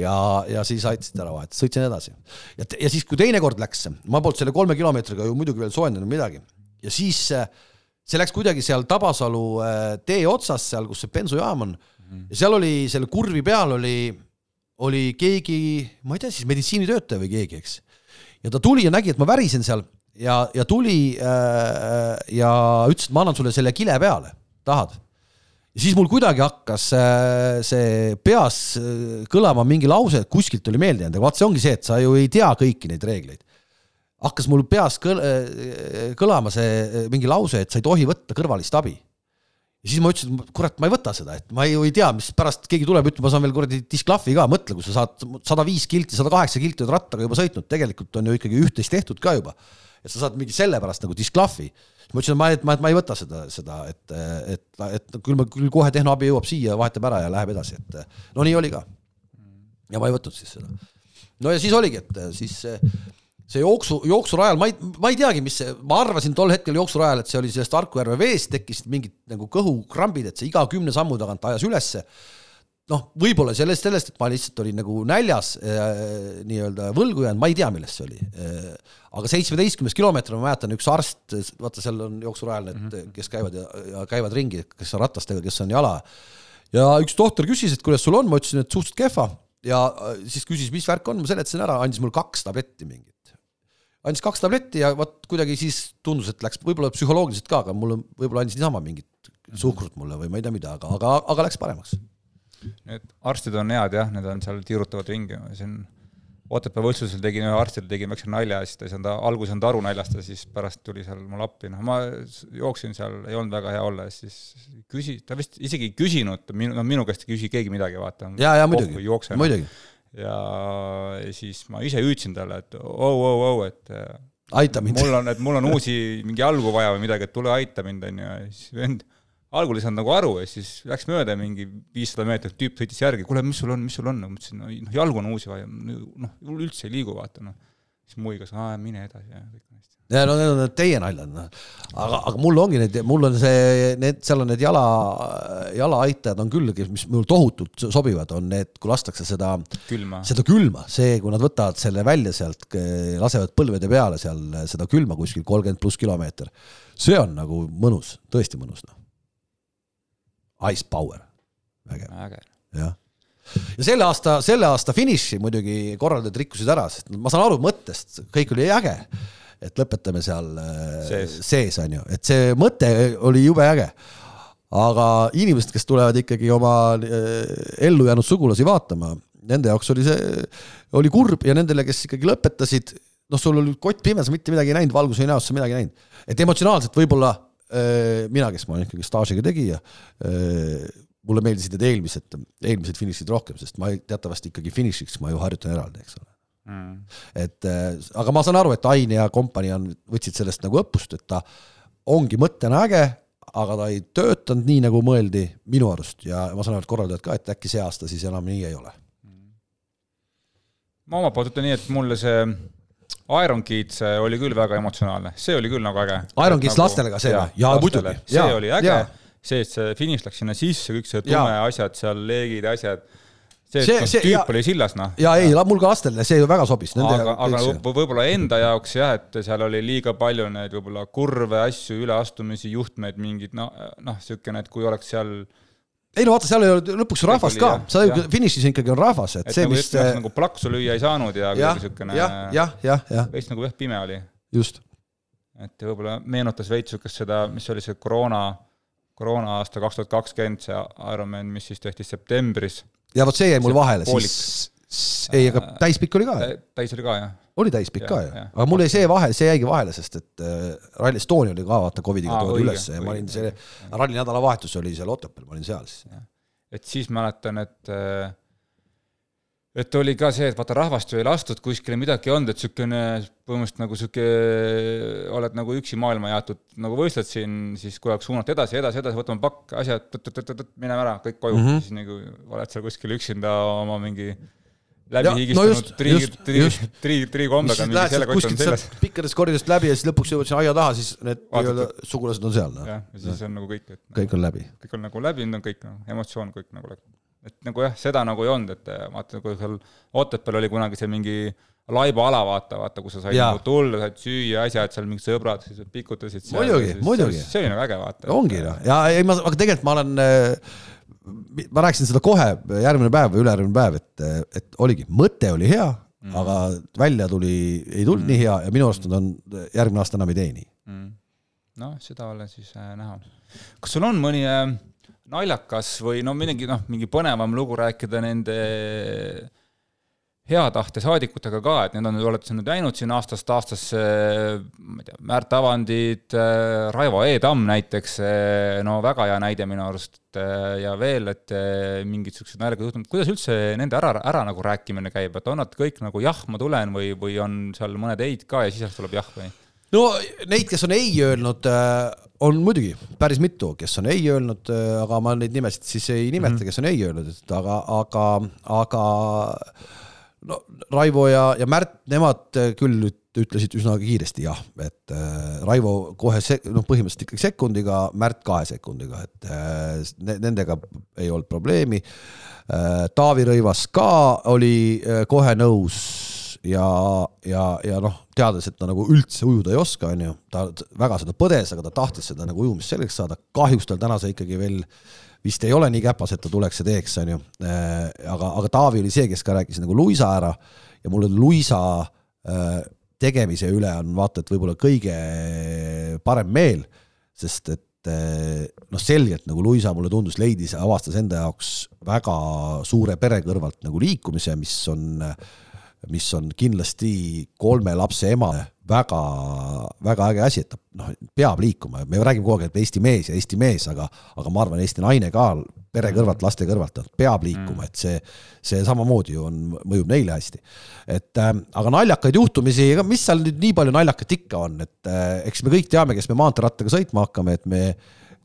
ja, ja siis aitasid ära vahetada, sõitsin edasi. ja, ja siis, kui teine kord läks, ma polnud selle kolme kilomeetriga ju muidugi veel soojendanud midagi ja siis see läks kuidagi seal Tabasalu äh, tee otsas seal, kus see bensujaam on ja seal oli selle kurvi peal oli, oli keegi, ma ei tea siis meditsiinitöötaja või keegi, eks ja ta tuli ja nägi, et ma värisen seal ja, ja tuli äh, ja ütles, et ma annan sulle selle kile peale, tahad? ja siis mul kuidagi hakkas äh, see peas äh, kõlama mingi lause, kuskilt oli meelde jäänud, aga vaat see ongi see, et sa ju ei tea kõiki neid reegleid. hakkas mul peas kõl, äh, kõlama see äh, mingi lause, et sa ei tohi võtta kõrvalist abi ja siis ma ütlesin, kurat, ma ei võta seda, et ma ju ei tea, mis pärast keegi tuleb, ütleb, ma saan veel kuradi disklahvi ka, mõtle, kui sa saad sada viis kilti, sada kaheksa kilti oled rattaga juba sõitnud, tegelikult on ju ikkagi üht-teist tehtud ka juba. et sa saad mingi selle pärast nagu disklahvi. siis ma ütlesin, et ma, et ma, et ma ei võta seda, seda, et, et, et küll ma, küll kohe tehnoabi jõuab siia, vahetab ära ja läheb edasi, et no nii oli ka. ja ma ei võtnud siis seda. no ja siis oligi, et siis see jooksu, jooksurajal, ma ei, ma ei teagi, mis see, ma arvasin tol hetkel jooksurajal, et see oli sellest Harku järve veest tekkisid mingid nagu kõhukrambid, et see iga kümne sammu tagant ajas ülesse. noh, võib-olla sellest, sellest, et ma lihtsalt olin nagu näljas äh, nii-öelda võlgu jäänud, ma ei tea, millest see oli äh,. aga seitsmeteistkümnes kilomeeter, ma mäletan, üks arst, vaata, seal on jooksurajal need mm, -hmm. kes käivad ja, ja käivad ringi, kes on ratastega, kes on jala. ja üks tohter küsis, et kuidas sul on, ma ütlesin, et suhteliselt kehva ja äh, siis küsis, mis värk on, ma seletasin ära, andis mulle kaks tabletti mingit andis kaks tabletti ja vot kuidagi siis tundus, et läks võib-olla psühholoogiliselt ka, aga mulle võib-olla andis niisama mingit suhkrut mulle või ma ei tea mida, aga, aga, aga läks paremaks. Need arstid on head jah, need on seal tiirutavad ringi, on Otepää võistlusel tegin ühe arstile, tegin väikse nalja ja siis ta ei saanud, alguses ei saanud aru naljast ja siis pärast tuli seal mulle appi, noh, ma jooksin seal, ei olnud väga hea olla ja siis küsi-, ta vist isegi ei küsinud, minu, noh, minu käest ei küsi keegi midagi, vaata. jaa, jaa, muidugi, muidugi ja siis ma ise hüüdsin talle, et oh, oh, oh, et aita mind. mul on, et mul on uusi mingi jalgu vaja või midagi, et tule aita mind, onju, ja siis vend algul ei saanud nagu aru ja siis läks mööda mingi viissada meetrit, tüüp sõitis järgi, kuule, mis sul on, mis sul on, ma ütlesin, noh, jalgu on uusi vaja, noh, üldse ei liigu, vaata, noh. Siis muigas, aa, mine edasi ja kõik on hästi ja no need on need teie naljad, noh. aga, aga mul ongi need, mul on see, need, seal on need jala, jalaaitajad on küll, mis mul tohutult sobivad, on need, kui lastakse seda külma, seda külma, see, kui nad võtavad selle välja sealt, lasevad põlvede peale seal seda külma kuskil kolmkümmend pluss kilomeeter. see on nagu mõnus, tõesti mõnus, noh. Ice power, vägev. jah ja selle aasta, selle aasta finiši muidugi korraldajad rikkusid ära, sest ma saan aru mõttest, kõik oli äge et lõpetame seal äh, sees, sees, on ju, et see mõte oli jube äge. aga inimesed, kes tulevad ikkagi oma äh, ellu jäänud sugulasi vaatama, nende jaoks oli see, oli kurb ja nendele, kes ikkagi lõpetasid, noh, sul oli kott pime, sa mitte midagi ei näinud, valgus ei näost sa midagi ei näinud. et emotsionaalselt võib-olla äh, mina, kes ma olen ikkagi staažiga tegija, mulle meeldisid need eelmised, eelmised finišid rohkem, sest ma teatavasti ikkagi finišiks ma ju harjutan eraldi, eks ole mm.. et äh, aga ma saan aru, et Ain ja kompanii on, võtsid sellest nagu õppust, et ta ongi mõttena äge, aga ta ei töötanud nii, nagu mõeldi minu arust ja ma saan aru, et korraldajad ka, et äkki see aasta siis enam nii ei ole. ma omalt poolt ütlen nii, et mulle see Iron Kids oli küll väga emotsionaalne, see oli küll nagu äge. Iron Kids nagu, lastele ka see või? jaa, muidugi. see ja, oli äge, see, et see finiš läks sinna sisse, kõik see tume asjad seal, leegid, asjad see, see, noh, see tüüp ja, oli sillas, noh. jaa, ei, mul ka lastele see ju väga sobis. aga, aga võib-olla enda jaoks jah, et seal oli liiga palju neid võib-olla kurve, asju, üleastumisi, juhtmeid, mingid noh, noh, niisugune, et kui oleks seal ei no vaata, seal ei ole lõpuks rahvast ka, sa finišis ikkagi on rahvas, et, see, nagu mis te... nagu plaksu lüüa ei saanud ja niisugune jah, jah, jah, jah. veits nagu jah, pime oli. just. et võib-olla meenutas veits niisugust seda, mis oli see koroona, koroona aasta kaks tuhat kakskümmend, see Ironman, mis siis tehti septembris. ja vot see jäi mul vahele, siis ei, aga täispikk oli ka ju. täis oli ka, jah oli täispikk ka ju, aga mul jäi see vahe, see jäigi vahele, sest et äh, Rally Estonia oli ka vaata Covidiga toodud üles ja ma olin see, ralli nädalavahetus oli seal Otepääl, ma olin seal siis. et siis mäletan, et äh, et oli ka see, et vaata rahvast ju ei lastud, kuskile midagi ei olnud, et niisugune põhimõtteliselt nagu niisugune, oled nagu üksi maailma jaotud, nagu võistled siin, siis kogu aeg suunata edasi, edasi, edasi, võtame pakk, asjad, mineme ära, kõik koju mm, -hmm. siis nagu oled seal kuskil üksinda oma mingi läbi higistanud no tri, tri, tri, [LAUGHS] trikombega mingi selle kott on seljas. pikkadest koridorist läbi ja siis lõpuks jõuad sinna aia taha, siis need nii-öelda sugulased on seal. jah, ja siis on nagu kõik, et kõik on läbi. kõik on nagu läbi, nüüd on kõik noh, emotsioon kõik nagu läbi. Et nagu jah, seda nagu ei olnud, et vaata, kui seal Otepääl oli kunagi see mingi laiba ala, vaata, vaata, kus sa said nagu tulla, said süüa, asjad seal, mingid sõbrad, siis pikutasid seal. muidugi, muidugi. see oli nagu äge, vaata. ongi noh, ja ei ma, aga tegelikult ma olen äh, ma rääkisin seda kohe järgmine päev või ülejärgmine päev, et, et oligi, mõte oli hea mm., aga välja tuli, ei tulnud mm. nii hea ja minu arust nad on, järgmine aasta enam ei tee nii mm.. noh, seda ole siis äh, näha. kas sul on mõni äh, naljakas või no midagi, noh, mingi põnevam lugu rääkida nende äh, hea tahte saadikutega ka, et need on, olete nüüd läinud siin aastast aastasse, ma ei tea, Märt Avandid, Raivo E. Tamm näiteks, no väga hea näide minu arust, ja veel, et mingid niisugused naljakad juhtumid, kuidas üldse nende ära, ära nagu rääkimine käib, et on nad kõik nagu jah, ma tulen või, või on seal mõned ei-d ka ja siis tuleb jah või? No neid, kes on ei öelnud, on muidugi päris mitu, kes on ei öelnud, aga ma neid nimesid siis ei nimeta mm, -hmm. kes on ei öelnud, et aga, aga, aga no Raivo ja, ja Märt, nemad küll ütlesid üsna kiiresti jah, et äh, Raivo kohe se-, noh, põhimõtteliselt ikkagi sekundiga, Märt kahe sekundiga, et äh, ne, nendega ei olnud probleemi äh,. Taavi Rõivas ka oli äh, kohe nõus ja, ja, ja noh, teades, et ta nagu üldse ujuda ei oska, on ju, ta väga seda põdes, aga ta tahtis seda nagu ujumist selgeks saada, kahjuks tal täna see ikkagi veel äh, vist ei ole nii käpas, et ta tuleks ja teeks, on ju. Äh, aga, aga Taavi oli see, kes ka rääkis nagu Luisa ära ja mul Luisa äh, tegemise üle on vaata, et võib-olla kõige parem meel, sest et äh, noh, selgelt nagu Luisa mulle tundus, leidis, avastas enda jaoks väga suure pere kõrvalt nagu liikumise, mis on, mis on kindlasti kolme lapse ema väga, väga äge asi, et ta noh, peab liikuma, me räägime kogu aeg, et Eesti mees ja Eesti mees, aga, aga ma arvan, Eesti naine ka pere kõrvalt, laste kõrvalt, ta peab liikuma, et see, see samamoodi ju on, mõjub neile hästi. et äh, aga naljakaid juhtumisi, ega mis seal nüüd nii palju naljakat ikka on, et äh, eks me kõik teame, kes me maanteerattaga sõitma hakkame, et me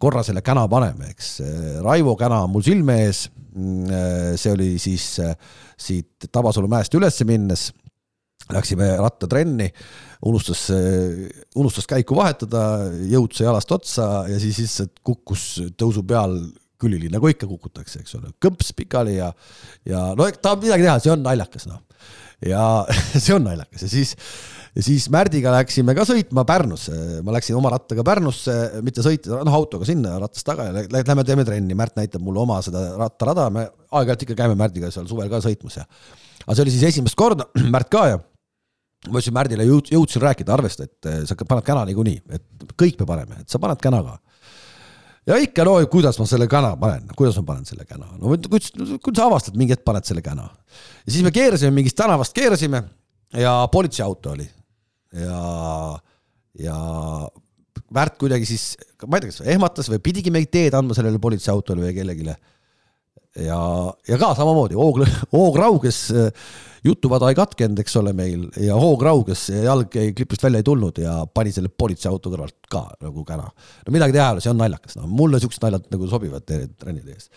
korra selle käna paneme, eks. Raivo käna on mul silme ees. Äh, see oli siis äh, siit Tabasalu mäest üles minnes. Läksime rattatrenni unustas, unustas käiku vahetada, jõud sai jalast otsa ja siis lihtsalt kukkus tõusu peal külili, nagu ikka kukutakse, eks ole, kõmps pikali ja, ja no tahab midagi teha, see on naljakas, noh. ja [LAUGHS] see on naljakas ja siis, ja siis Märdiga läksime ka sõitma Pärnusse, ma läksin oma rattaga Pärnusse, mitte sõita, noh autoga sinna, ratast taga ja lähme teeme trenni, Märt näitab mulle oma seda rattarada, me aeg-ajalt ikka käime Märdiga seal suvel ka sõitmas ja aga see oli siis esimest korda, [CLEARS THROAT] Märt ka ja ma ütlesin Märdile, jõud-, jõudsin rääkida, arvesta, et eh, sa paned käna niikuinii, et kõik me paneme, et sa paned käna ka. ja ikka, no kuidas ma selle käna panen, kuidas ma panen selle käna, no kuidas, kuidas sa avastad, mingi hetk paned selle käna. ja siis me keerasime mingist tänavast, keerasime ja politseiauto oli ja, ja Märt kuidagi siis, ma ei tea, kas ehmatas või pidigi meid teed andma sellele politseiautole või kellelegi. Ja, ja ka samamoodi Oog, [LAUGHS] Oog Rau, kes äh, jutuvada ei katkenud, eks ole meil ja Oog Rau, kes jalg jäi klipist välja ei tulnud ja pani selle politseiauto kõrvalt ka nagu kära. no midagi teha ei ole, see on naljakas, no mulle siuksed naljad nagu sobivad trennide ees.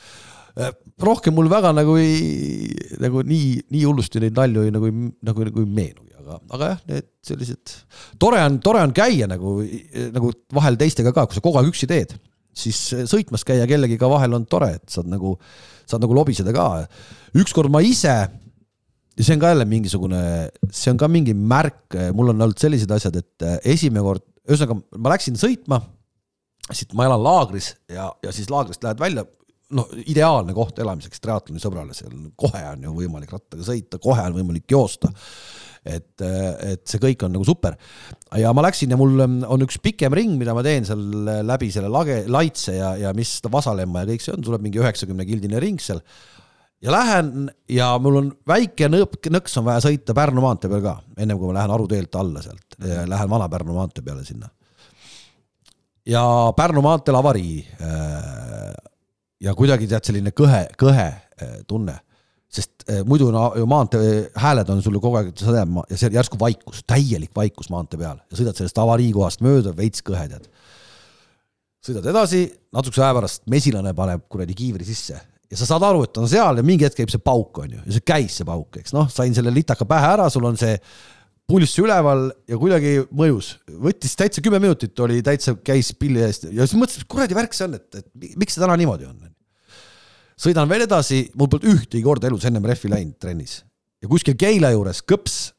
Äh, rohkem mul väga nagu ei, nagu nii, nii hullusti neid nalju ei, nagu, nagu, nagu ei meenugi, aga, aga jah, need sellised, tore on, tore on käia nagu, nagu vahel teistega ka, kui sa kogu aeg üksi teed siis sõitmas käia kellegiga vahel on tore, et saad nagu, saad nagu lobiseda ka. ükskord ma ise, ja see on ka jälle mingisugune, see on ka mingi märk, mul on olnud sellised asjad, et esimene kord, ühesõnaga ma läksin sõitma, siit ma elan laagris ja, ja siis laagrist lähed välja, noh, ideaalne koht elamiseks triatloni sõbrale, seal kohe on ju võimalik rattaga sõita, kohe on võimalik joosta et, et see kõik on nagu super. ja ma läksin ja mul on üks pikem ring, mida ma teen seal läbi selle lage, laitse ja, ja mis Vasalemma ja kõik see on, tuleb mingi üheksakümne gildine ring seal. ja lähen ja mul on väike nõp-, nõks on vaja sõita Pärnu maantee peal ka, ennem kui ma lähen Aru teelt alla sealt, lähen Vana-Pärnu maantee peale sinna. ja Pärnu maanteel avarii. ja kuidagi tead, selline kõhe, kõhe tunne sest eh, muidu no maantee hääled on sul ju kogu aeg sõdema ja see järsku vaikus, täielik vaikus maantee peal. Ja sõidad sellest avariikohast mööda, veits kõhe tead. sõidad edasi, natukese aja pärast mesilane paneb kuradi kiivri sisse. Ja sa saad aru, et on seal ja mingi hetk käib see pauk, on ju, ja see käis, see pauk, eks. Noh, sain selle litaka pähe ära, sul on see pulss üleval ja kuidagi mõjus, võttis täitsa kümme minutit, oli täitsa, käis pilli eest. Ja siis mõtlesin, mis kuradi värk see on, et, et miks see täna niimoodi on sõidan veel edasi, mul polnud ühtegi korda elus ennem rehvi läinud trennis. Ja kuskil Keila juures kõps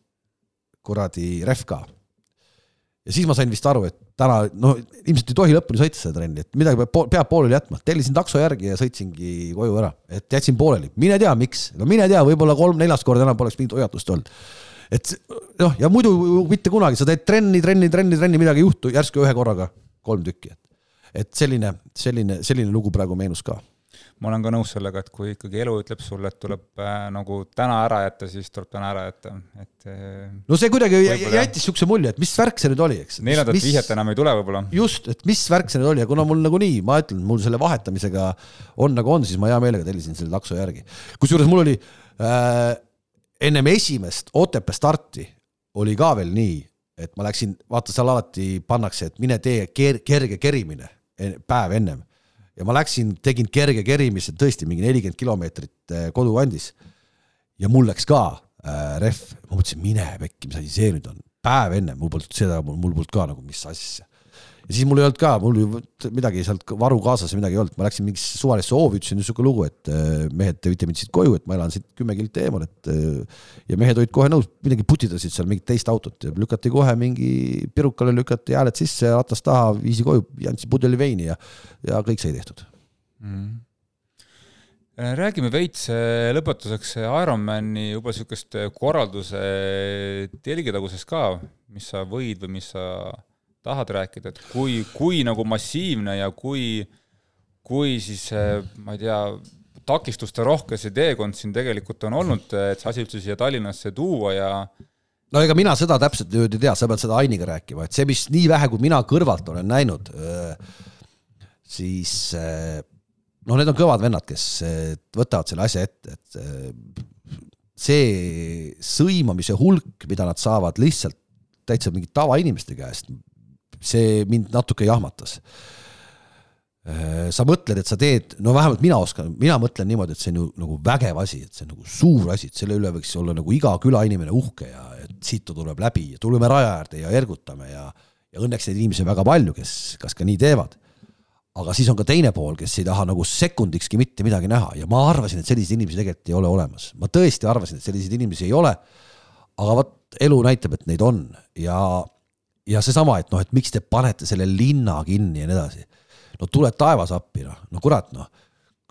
kuradi rehv ka. ja siis ma sain vist aru, et täna no ilmselt ei tohi lõpuni sõita seda trenni, et midagi peab, peab pooleli jätma, tellisin takso järgi ja sõitsingi koju ära, et jätsin pooleli, mine tea, miks, no mine tea, võib-olla kolm-neljas kord enam poleks mingit hoiatust olnud. Et noh, ja muidu mitte kunagi, sa teed trenni, trenni, trenni, trenni, midagi ei juhtu, järsku ühe korraga kolm tükki, et et selline, selline, selline lugu praegu meenus ka ma olen ka nõus sellega, et kui ikkagi elu ütleb sulle, et tuleb äh, nagu täna ära jätta, siis tuleb täna ära jätta, et äh, no see kuidagi jättis niisuguse mulje, et mis värk see nüüd oli, eks. neljandat vihjet enam ei tule võib-olla. just, et mis värk see nüüd oli ja kuna mul nagunii, ma ütlen, mul selle vahetamisega on nagu on, siis ma hea meelega tellisin selle takso järgi. kusjuures mul oli äh, ennem esimest Otepää starti oli ka veel nii, et ma läksin, vaata seal alati pannakse, et mine tee ker kerge kerimine päev ennem ja ma läksin, tegin kerge kerimise, tõesti mingi nelikümmend kilomeetrit äh, kodukandis. ja mul läks ka äh, rehv, ma mõtlesin, mine pekki, mis asi see nüüd on, päev enne, mul polnud seda, mul polnud ka nagu, mis asja ja siis mul ei olnud ka, mul ju midagi sealt varu kaasas ja midagi ei olnud, ma läksin mingisse suvalisse hoovi, ütlesin niisugune lugu, et äh, mehed, te võite mind siit koju, et ma elan siit kümme kilti eemal, et äh, ja mehed olid kohe nõus, midagi putitasid seal mingit teist autot ja lükati kohe mingi pirukale lükati hääled sisse, ratas taha, viisi koju, andsin pudeli veini ja, ja kõik sai tehtud. Mm räägime veits lõpetuseks Ironmani juba niisugust korralduse telgitagusest ka, mis sa võid või mis sa tahad rääkida, et kui, kui nagu massiivne ja kui, kui siis ma ei tea, takistuste rohke see teekond siin tegelikult on olnud, et see asi üldse siia Tallinnasse tuua ja no ega mina seda täpselt nüüd ei tea, sa pead seda Ainiga rääkima, et see, mis nii vähe, kui mina kõrvalt olen näinud, siis noh, need on kõvad vennad, kes võtavad selle asja ette, et see sõimamise hulk, mida nad saavad lihtsalt täitsa mingi tavainimeste käest, see mind natuke jahmatas. Äh, sa mõtled, et sa teed, no vähemalt mina oskan, mina mõtlen niimoodi, et see on ju nagu vägev asi, et see on nagu suur asi, et selle üle võiks olla nagu iga külainimene uhke ja et siit tuleb läbi ja tuleme raja äärde ja ergutame ja ja õnneks neid inimesi on väga palju, kes, kas ka nii teevad. aga siis on ka teine pool, kes ei taha nagu sekundikski mitte midagi näha ja ma arvasin, et selliseid inimesi tegelikult ei ole olemas. ma tõesti arvasin, et selliseid inimesi ei ole. aga vot elu näitab, et neid on ja ja seesama, et noh, et miks te panete selle linna kinni ja nii edasi. no tule taevas appi, noh, no kurat, noh.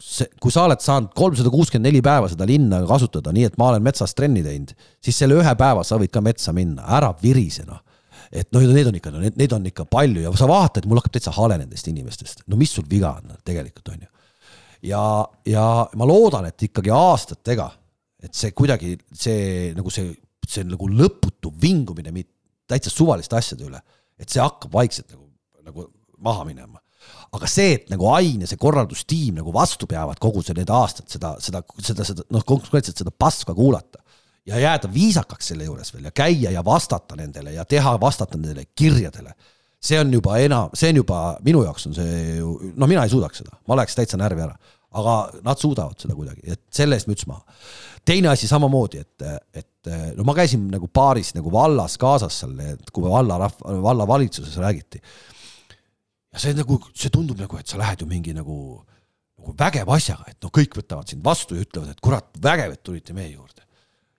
see, kui sa oled saanud kolmsada kuuskümmend neli päeva seda linna kasutada, nii et ma olen metsas trenni teinud, siis selle ühe päeva sa võid ka metsa minna, ära virise, noh et noh, need on ikka, neid on ikka palju ja sa vaatad, mul hakkab täitsa hale nendest inimestest, no mis sul viga on tegelikult, on ju. ja, ja ma loodan, et ikkagi aastatega, et see kuidagi, see nagu see, see nagu lõputu vingumine täitsa suvaliste asjade üle, et see hakkab vaikselt nagu, nagu maha minema. aga see, et nagu Ain ja see korraldustiim nagu vastu peavad kogu see need aastad seda, seda, seda, seda noh, konkreetselt seda paska kuulata ja jääda viisakaks selle juures veel ja käia ja vastata nendele ja teha, vastata nendele kirjadele. see on juba enam, see on juba, minu jaoks on see ju, no mina ei suudaks seda, ma läheks täitsa närvi ära. Aga nad suudavad seda kuidagi, et selle eest müts maha. teine asi samamoodi, et, et no ma käisin nagu paaris nagu vallas kaasas seal, kui valla rahva, vallavalitsuses räägiti. ja see nagu, see tundub nagu, et sa lähed ju mingi nagu nagu vägeva asjaga, et noh, kõik võtavad sind vastu ja ütlevad, et kurat, vägev, et tulite meie juurde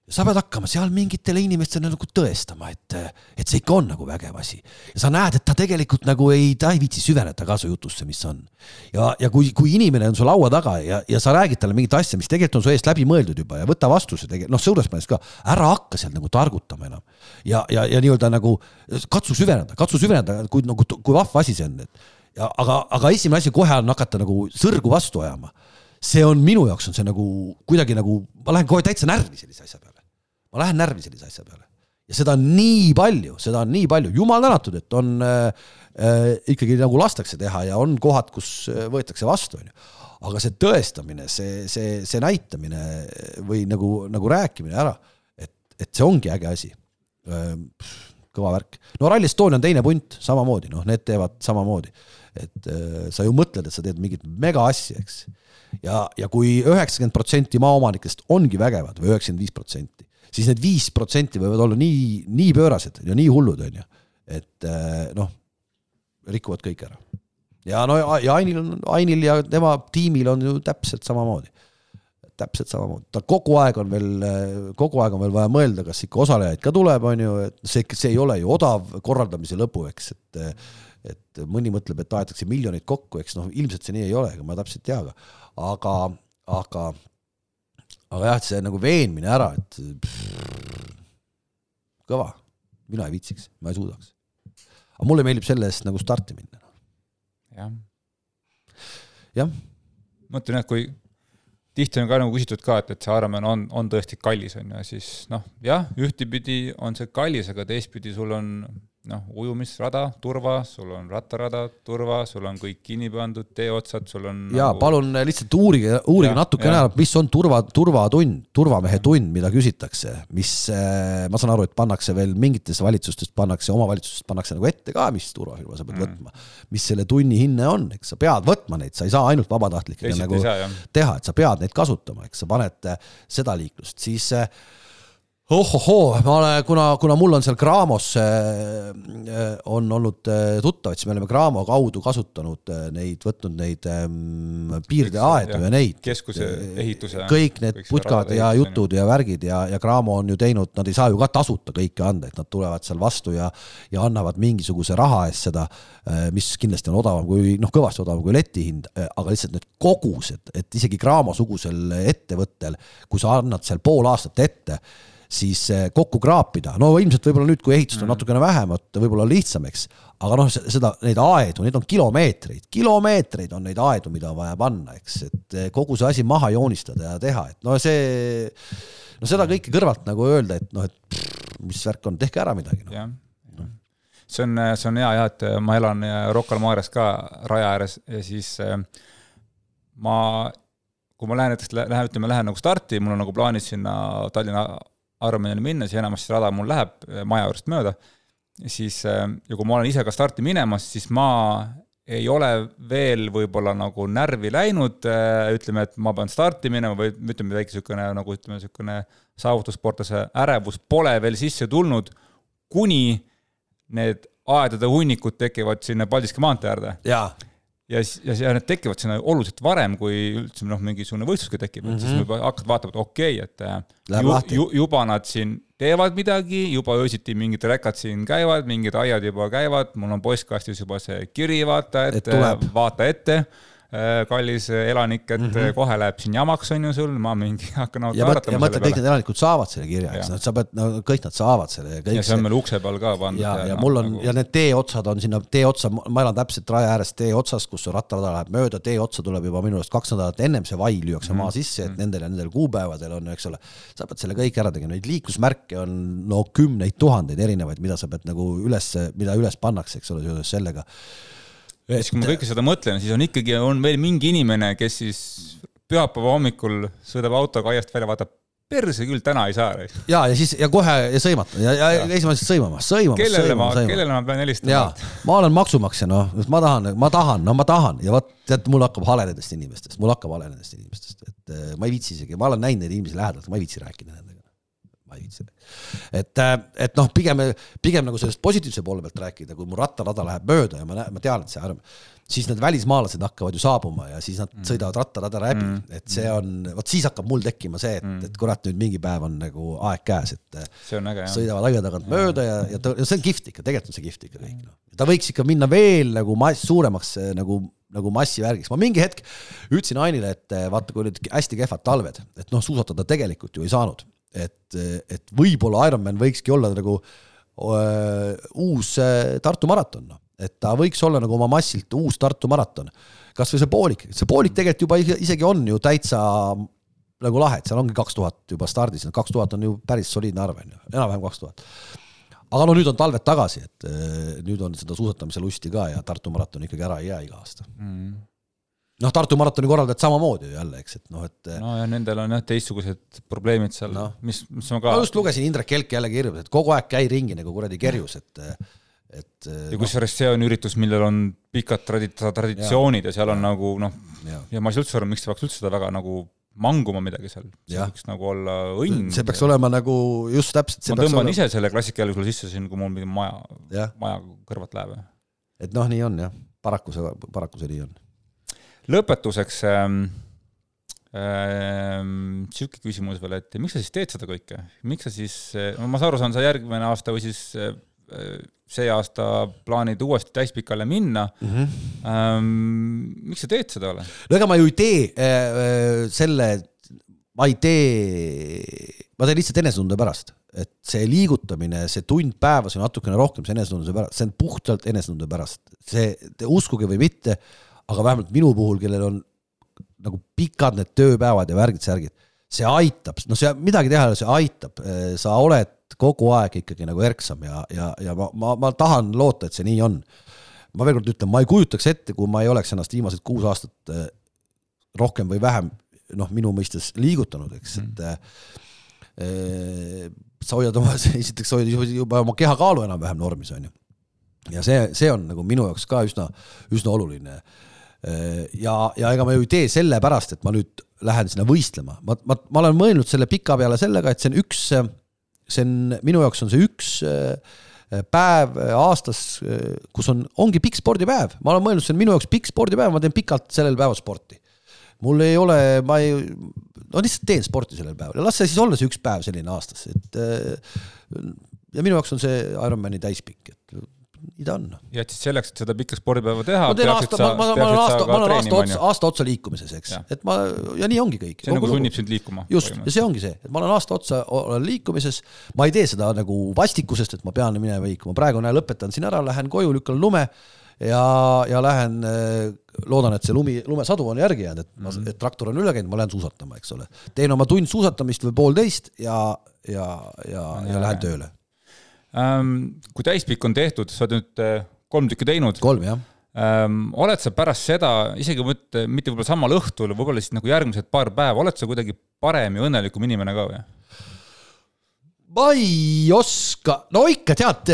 sa pead hakkama seal mingitele inimestele nagu tõestama, et, et see ikka on nagu vägev asi. ja sa näed, et ta tegelikult nagu ei, ta ei viitsi süveneda ka su jutusse, mis on. ja, ja kui, kui inimene on su laua taga ja, ja sa räägid talle mingit asja, mis tegelikult on su eest läbi mõeldud juba ja võta vastuse tegelikult, noh, suures mõttes ka, ära hakka seal nagu targutama enam. ja, ja, ja nii-öelda nagu katsu süveneda, katsu süveneda, kui nagu, kui vahva asi see on, et aga, aga esimene asi kohe on hakata nagu sõrgu vastu ajama see on minu jaoks on see nagu kuidagi nagu, ma lähen kohe täitsa närvi sellise asja peale ma lähen närvi sellise asja peale. ja seda on nii palju, seda on nii palju, jumal tänatud, et on äh, äh, ikkagi nagu lastakse teha ja on kohad, kus äh, võetakse vastu, on ju. aga see tõestamine, see, see, see näitamine või nagu, nagu rääkimine ära, et, et see ongi äge asi äh,. kõva värk. no Rally Estonia on teine punt, samamoodi, noh, need teevad samamoodi. et äh, sa ju mõtled, et sa teed mingit mega asja, eks ja, ja kui üheksakümmend protsenti maaomanikest ongi vägevad või üheksakümmend viis protsenti, siis need viis protsenti võivad olla nii, nii pöörased ja nii hullud, on ju. et eh, noh, rikuvad kõik ära. ja no ja Ainil on, Ainil ja tema tiimil on ju täpselt samamoodi. täpselt samamoodi, ta kogu aeg on veel, kogu aeg on veel vaja mõelda, kas ikka osalejaid ka tuleb, on ju, et see, see ei ole ju odav korraldamise lõbu, eks, et et mõni mõtleb, et aetakse miljoneid kokku, eks noh, ilmselt see nii ei ole, ega ma täpselt ei tea, aga, aga aga jah, et see nagu veenmine ära, et pff, kõva, mina ei viitsiks, ma ei suudaks. aga mulle meeldib selle eest nagu starti minna. jah. jah. mõtlen jah, kui tihti on ka nagu küsitud ka, et, et see Ironman on, on tõesti kallis, on ju, siis noh, jah, ühtepidi on see kallis, aga teistpidi sul on noh, ujumisrada, turva, sul on rattarada, turva, sul on kõik kinni pandud teeotsad, sul on jaa nagu..., palun lihtsalt uurige, uurige natukene ära, mis on turva, turvatund, turvamehe tund, mida küsitakse, mis äh, ma saan aru, et pannakse veel mingites valitsustes pannakse, omavalitsustes pannakse nagu ette ka, mis turvafirma sa pead mm. võtma. mis selle tunni hinne on, eks sa pead võtma neid, sa ei saa ainult vabatahtlikega nagu saa, teha, et sa pead neid kasutama, eks sa paned äh, seda liiklust, siis äh, ohohoo, ma olen, kuna, kuna mul on seal Graamos äh, on olnud äh, tuttavad, siis me oleme Graamo kaudu kasutanud äh, neid, võtnud neid ähm, piirdeaedu ja neid. keskuse ehituse. kõik need putkad ja jutud ja värgid ja, ja Graamo on ju teinud, nad ei saa ju ka tasuta kõike anda, et nad tulevad seal vastu ja ja annavad mingisuguse raha eest seda, mis kindlasti on odavam kui, noh, kõvasti odavam kui letihind, aga lihtsalt need kogused, et isegi Graamo sugusel ettevõttel, kui sa annad seal pool aastat ette siis eh, kokku kraapida, no ilmselt võib-olla nüüd, kui ehitust on mm. natukene vähemat, võib-olla lihtsam, eks. aga noh, seda, neid aedu, neid on kilomeetreid, kilomeetreid on neid aedu, mida on vaja panna, eks, et eh, kogu see asi maha joonistada ja teha, et no see, no seda kõike kõrvalt nagu öelda, et noh, et pff, mis värk on, tehke ära midagi no.. see on, see on hea jah, et ma elan Rocca al Mares ka raja ääres ja siis eh, ma kui ma lähen näiteks, lähen, ütleme, lähen nagu starti, mul on nagu plaanis sinna Tallinna Ironmanile minnes ja enamasti rada mul läheb eh, maja juurest mööda, siis eh, ja kui ma olen ise ka starti minemas, siis ma ei ole veel võib-olla nagu närvi läinud, eh, ütleme, et ma pean starti minema või ütleme, väike niisugune nagu ütleme, niisugune saavutussportlase ärevus pole veel sisse tulnud, kuni need aedade hunnikud tekivad sinna Paldiski maantee äärde. Ja siis, ja, ja need tekivad sinna oluliselt varem, kui üldse noh, mingisugune võistluski tekib mm, -hmm. et siis mhm. juba hakkad vaatama, et okei okay,, et äh, ju, ju, juba nad siin teevad midagi, juba öösiti mingid rekad siin käivad, mingid aiad juba käivad, mul on postkastis juba see kiri, vaata, et, et vaata ette kallis elanik, et mm -hmm. kohe läheb siin jamaks, on ju sul, ma mingi [LAUGHS] hakkan ja mõtle, ja mõtle, kõik need elanikud saavad selle kirja, eks nad, sa pead, no kõik nad saavad selle ja kõik ja see on meil ukse peal ka pandud. ja, ja, ja mul on nagu... ja need teeotsad on sinna tee otsa, ma elan täpselt raja ääres tee otsas, kus rattarada läheb mööda, tee otsa tuleb juba minu arust kaks nädalat ennem see vai lüüakse mm -hmm. maa sisse, et mhm. nendel ja nendel kuupäevadel on, eks ole, sa pead selle kõik ära tegema, neid liiklusmärke on no kümneid tuhandeid erinevaid, mida sa pead nagu üles, mida üles pannakse, eks ole, seoses sellega ja siis, kui ma kõike seda mõtlen, siis on ikkagi, on veel mingi inimene, kes siis pühapäeva hommikul sõidab autoga aiast välja, vaatab, perse küll, täna ei saa. ja, ja siis ja kohe ja sõimata ja, ja, ja esimesest sõimama, sõimama, kellele ma sõimama,, kellele ma pean ja helistama? ma olen maksumaksja, noh, ma tahan, ma tahan, no ma tahan ja vot tead, mul hakkab hale nendest inimestest, mul hakkab hale nendest inimestest, et eh, ma ei viitsi isegi, ma olen näinud neid inimesi lähedalt, ma ei viitsi rääkida nendega. ma ei viitsi. et, et noh, pigem, pigem nagu sellest positiivse poole pealt rääkida, kui mu rattarada läheb mööda ja ma näen, ma tean, et see arm, siis need välismaalased hakkavad ju saabuma ja siis nad mm. sõidavad rattarada läbi mm., et see on, vot siis hakkab mul tekkima see, et mm., et kurat, nüüd mingi päev on nagu aeg käes, et on äge sõidavad aia tagant mööda ja, ja, ta, ja see on kihvt ikka, tegelikult on see kihvt ikka kõik noh. ta võiks ikka minna veel nagu mass, suuremaks eh, nagu, nagu massivärgiks, ma mingi hetk ütlesin Ainile, et vaata, kui olid hästi kehvad talved, et noh, suusatada tegelikult ju ei saanud, et, et võib-olla Ironman võikski olla nagu öö, uus eh, Tartu maraton, noh, et ta võiks olla nagu oma massilt uus Tartu maraton. kasvõi see poolik, see poolik tegelikult juba ise- isegi on ju täitsa nagu lahe, et seal ongi kaks tuhat juba stardis, kaks tuhat on ju päris soliidne arv on ju, enam-vähem kaks tuhat aga no nüüd on talved tagasi, et eh, nüüd on seda suusatamise lusti ka ja Tartu maraton ikkagi ära ei jää iga aasta. Mm. noh, Tartu maratoni korraldajad samamoodi jälle, eks, et noh, et no. no ja nendel on jah teistsugused probleemid seal Noh. no., mis, mis ma ka ma just lugesin Indrek Kelk jälle kirjutas, et kogu aeg käi ringi nagu kuradi kerjus, et et ja kusjuures see on üritus, millel on pikad tradi-, traditsioonid ja seal on nagu noh, ja. ja ma ei saa üldse aru, miks ta peaks üldse seda väga nagu manguma midagi seal, see Jah. võiks nagu olla õnn. see peaks olema nagu just täpselt, ma tõmban olema, ise selle klassikajalgsule sisse siin, kui mul mingi maja, maja kõrvalt läheb. et noh, nii on jah, paraku see, paraku see nii on. Lõpetuseks ähm, ähm, sihuke küsimus veel, et miks sa siis teed seda kõike, miks sa siis, no ma saan aru, saan sa järgmine aasta või siis äh, see aasta plaanid uuesti täispikale minna mm. -hmm. Ähm, miks sa teed seda, ole? no ega ma ju ei tee äh, selle, ma ei tee, ma teen lihtsalt enesetunde pärast, et see liigutamine, see tund päevas ja natukene rohkem, see enesetunde pärast, see on puhtalt enesetunde pärast. see, uskuge või mitte, aga vähemalt minu puhul, kellel on nagu pikad need tööpäevad ja värgid-särgid, see aitab, no see midagi teha ei ole, see aitab, sa oled kogu aeg ikkagi nagu erksam ja, ja, ja ma, ma, ma tahan loota, et see nii on ma veel kord ütlen, ma ei kujutaks ette, kui ma ei oleks ennast viimased kuus aastat rohkem või vähem noh, minu mõistes liigutanud, eks, et eh, sa hoiad oma, [LAUGHS] esiteks hoiad juba oma kehakaalu enam-vähem normis, on ju. ja see, see on nagu minu jaoks ka üsna, üsna oluline. ja, ja ega ma ju ei tee sellepärast, et ma nüüd lähen sinna võistlema, ma, ma, ma olen mõelnud selle pika peale sellega, et see on üks, see on minu jaoks on see üks eh, päev aastas, kus on, ongi pikk spordipäev, ma olen mõelnud, see on minu jaoks pikk spordipäev, ma teen pikalt sellel päeval sporti. mul ei ole, ma ei, no lihtsalt teen sporti sellel päeval. Ja las see siis olla see üks päev selline aastas, et äh, ja minu jaoks on see Ironmani täispikk, nii ta on. ja et siis selleks, et seda pikka spordipäeva teha, ma teen aasta, ma, ma, ma olen aasta, ma olen aasta otsa, see aasta otsa liikumises, eks et ma ja nii ongi kõik. nagu sunnib sind liikuma. just, ja see ongi see, et ma olen aasta otsa olen liikumises, ma ei tee seda nagu vastikusest, et ma pean minema liikuma, praegu näe, lõpetan siin ära, lähen koju, lükkan lume ja, ja lähen, loodan, et see lumi, lumesadu on järgi jäänud, et ma mm, et traktor on üle käinud, ma lähen suusatama, eks ole. teen oma tund suusatamist või poolteist ja, ja, ja, ja lähen tööle. Ähm, kui täispikk on tehtud, sa oled nüüd äh, kolm tükki teinud, kolm jah. oled sa pärast seda, isegi mitte, mitte võib-olla samal õhtul, võib-olla siis nagu järgmised paar päeva, oled sa kuidagi parem ja õnnelikum inimene ka või? Ma ei oska, no ikka tead,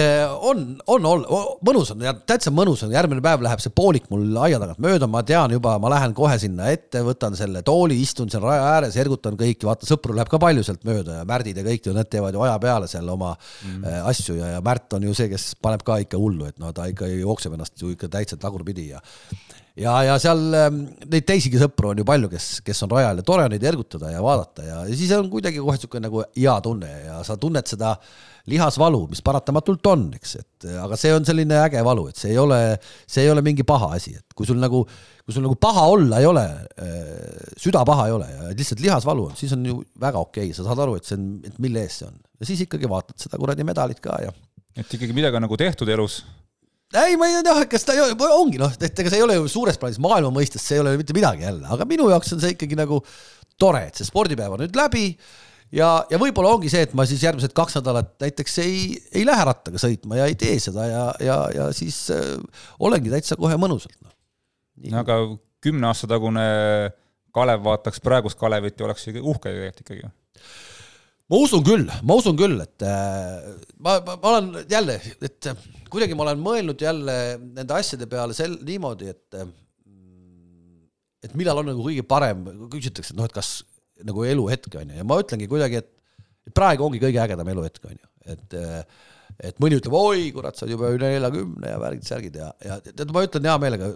on, on, on, mõnus on, täitsa mõnus on, järgmine päev läheb see poolik mul aia tagant mööda, ma tean juba, ma lähen kohe sinna ette, võtan selle tooli, istun seal raja ääres, ergutan kõiki, vaata sõpru läheb ka palju sealt mööda ja Märdid ja kõik, need teevad ju aja peale seal oma mm. asju ja, ja Märt on ju see, kes paneb ka ikka hullu, et no ta ikka jookseb ennast ju ikka täitsa tagurpidi ja ja, ja seal ähm, neid teisigi sõpru on ju palju, kes, kes on rajal ja tore on neid ergutada ja vaadata ja, ja siis on kuidagi kohe niisugune nagu hea tunne ja sa tunned seda lihasvalu, mis paratamatult on, eks, et aga see on selline äge valu, et see ei ole, see ei ole mingi paha asi, et kui sul nagu, kui sul nagu paha olla ei ole, süda paha ei ole ja lihtsalt lihasvalu on, siis on ju väga okei okay., sa saad aru, et see on, et mille eest see on ja siis ikkagi vaatad seda kuradi medalit ka ja et ikkagi midagi on nagu tehtud elus ei, ma ei tea, kas ta ei ongi noh, et ega see ei ole ju suures plaanis maailma mõistes, see ei ole mitte midagi jälle, aga minu jaoks on see ikkagi nagu tore, et see spordipäev on nüüd läbi ja, ja võib-olla ongi see, et ma siis järgmised kaks nädalat näiteks ei, ei lähe rattaga sõitma ja ei tee seda ja, ja, ja siis äh, olengi täitsa kohe mõnusalt no.. aga kümne aasta tagune Kalev vaataks praegust Kalevit ja oleks ju uhke tegelikult ikkagi. Ma usun küll, ma usun küll, et äh, ma, ma, ma olen jälle, et äh, kuidagi ma olen mõelnud jälle nende asjade peale sel-, niimoodi, et äh, et millal on nagu kõige parem, küsitakse, et noh, et kas nagu eluhetk on ju, ja ma ütlengi kuidagi, et praegu ongi kõige ägedam eluhetk on ju, et et mõni ütleb, oi kurat, sa oled juba üle neljakümne ja värgid-särgid ja, ja tead, ma ütlen hea meelega,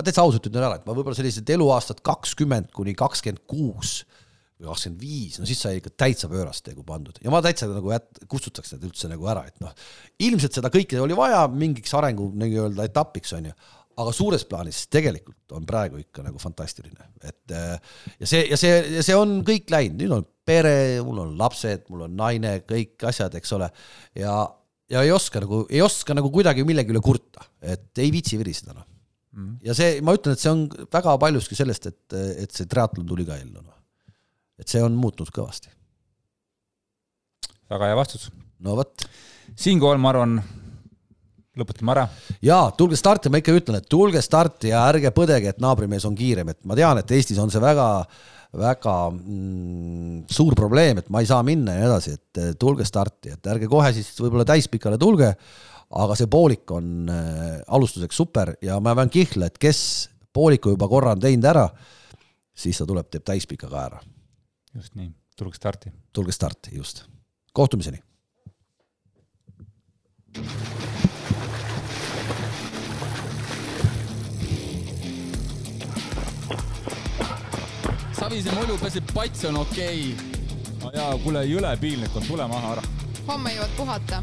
täitsa ausalt ütlen ära, et ma võib-olla sellised eluaastad kakskümmend kuni kakskümmend kuus või kakskümmend viis, no siis sai ikka täitsa pöörast nagu pandud ja ma täitsa nagu jät-, kustutaks need üldse nagu ära, et noh, ilmselt seda kõike oli vaja mingiks arengu nii-öelda etapiks on ju, aga suures plaanis tegelikult on praegu ikka nagu fantastiline, et äh, ja see, ja see, ja see on kõik läinud, nüüd on pere, mul on lapsed, mul on naine, kõik asjad, eks ole, ja, ja ei oska nagu, ei oska nagu kuidagi millegi üle kurta, et ei viitsi viriseda noh mm.. ja see, ma ütlen, et see on väga paljuski sellest, et, et see triatlon tuli ka ellu noh. Et see on muutnud kõvasti. väga hea vastus. no vot siinkohal ma arvan, lõpetame ära. jaa, tulge starti, ma ikka ütlen, et tulge starti ja ärge põdege, et naabrimees on kiirem, et ma tean, et Eestis on see väga, väga mm, suur probleem, et ma ei saa minna ja nii edasi, et eh, tulge starti, et ärge kohe siis võib-olla täispikale tulge, aga see poolik on äh, alustuseks super ja ma pean kihla, et kes pooliku juba korra on teinud ära, siis ta tuleb, teeb täispika ka ära. Just nii, tulge starti. tulge starti, just. kohtumiseni Savise mulju peseb pats on okei okay.. jaa, kuule, jõle piinlik on, tule maha ära. homme jõuad puhata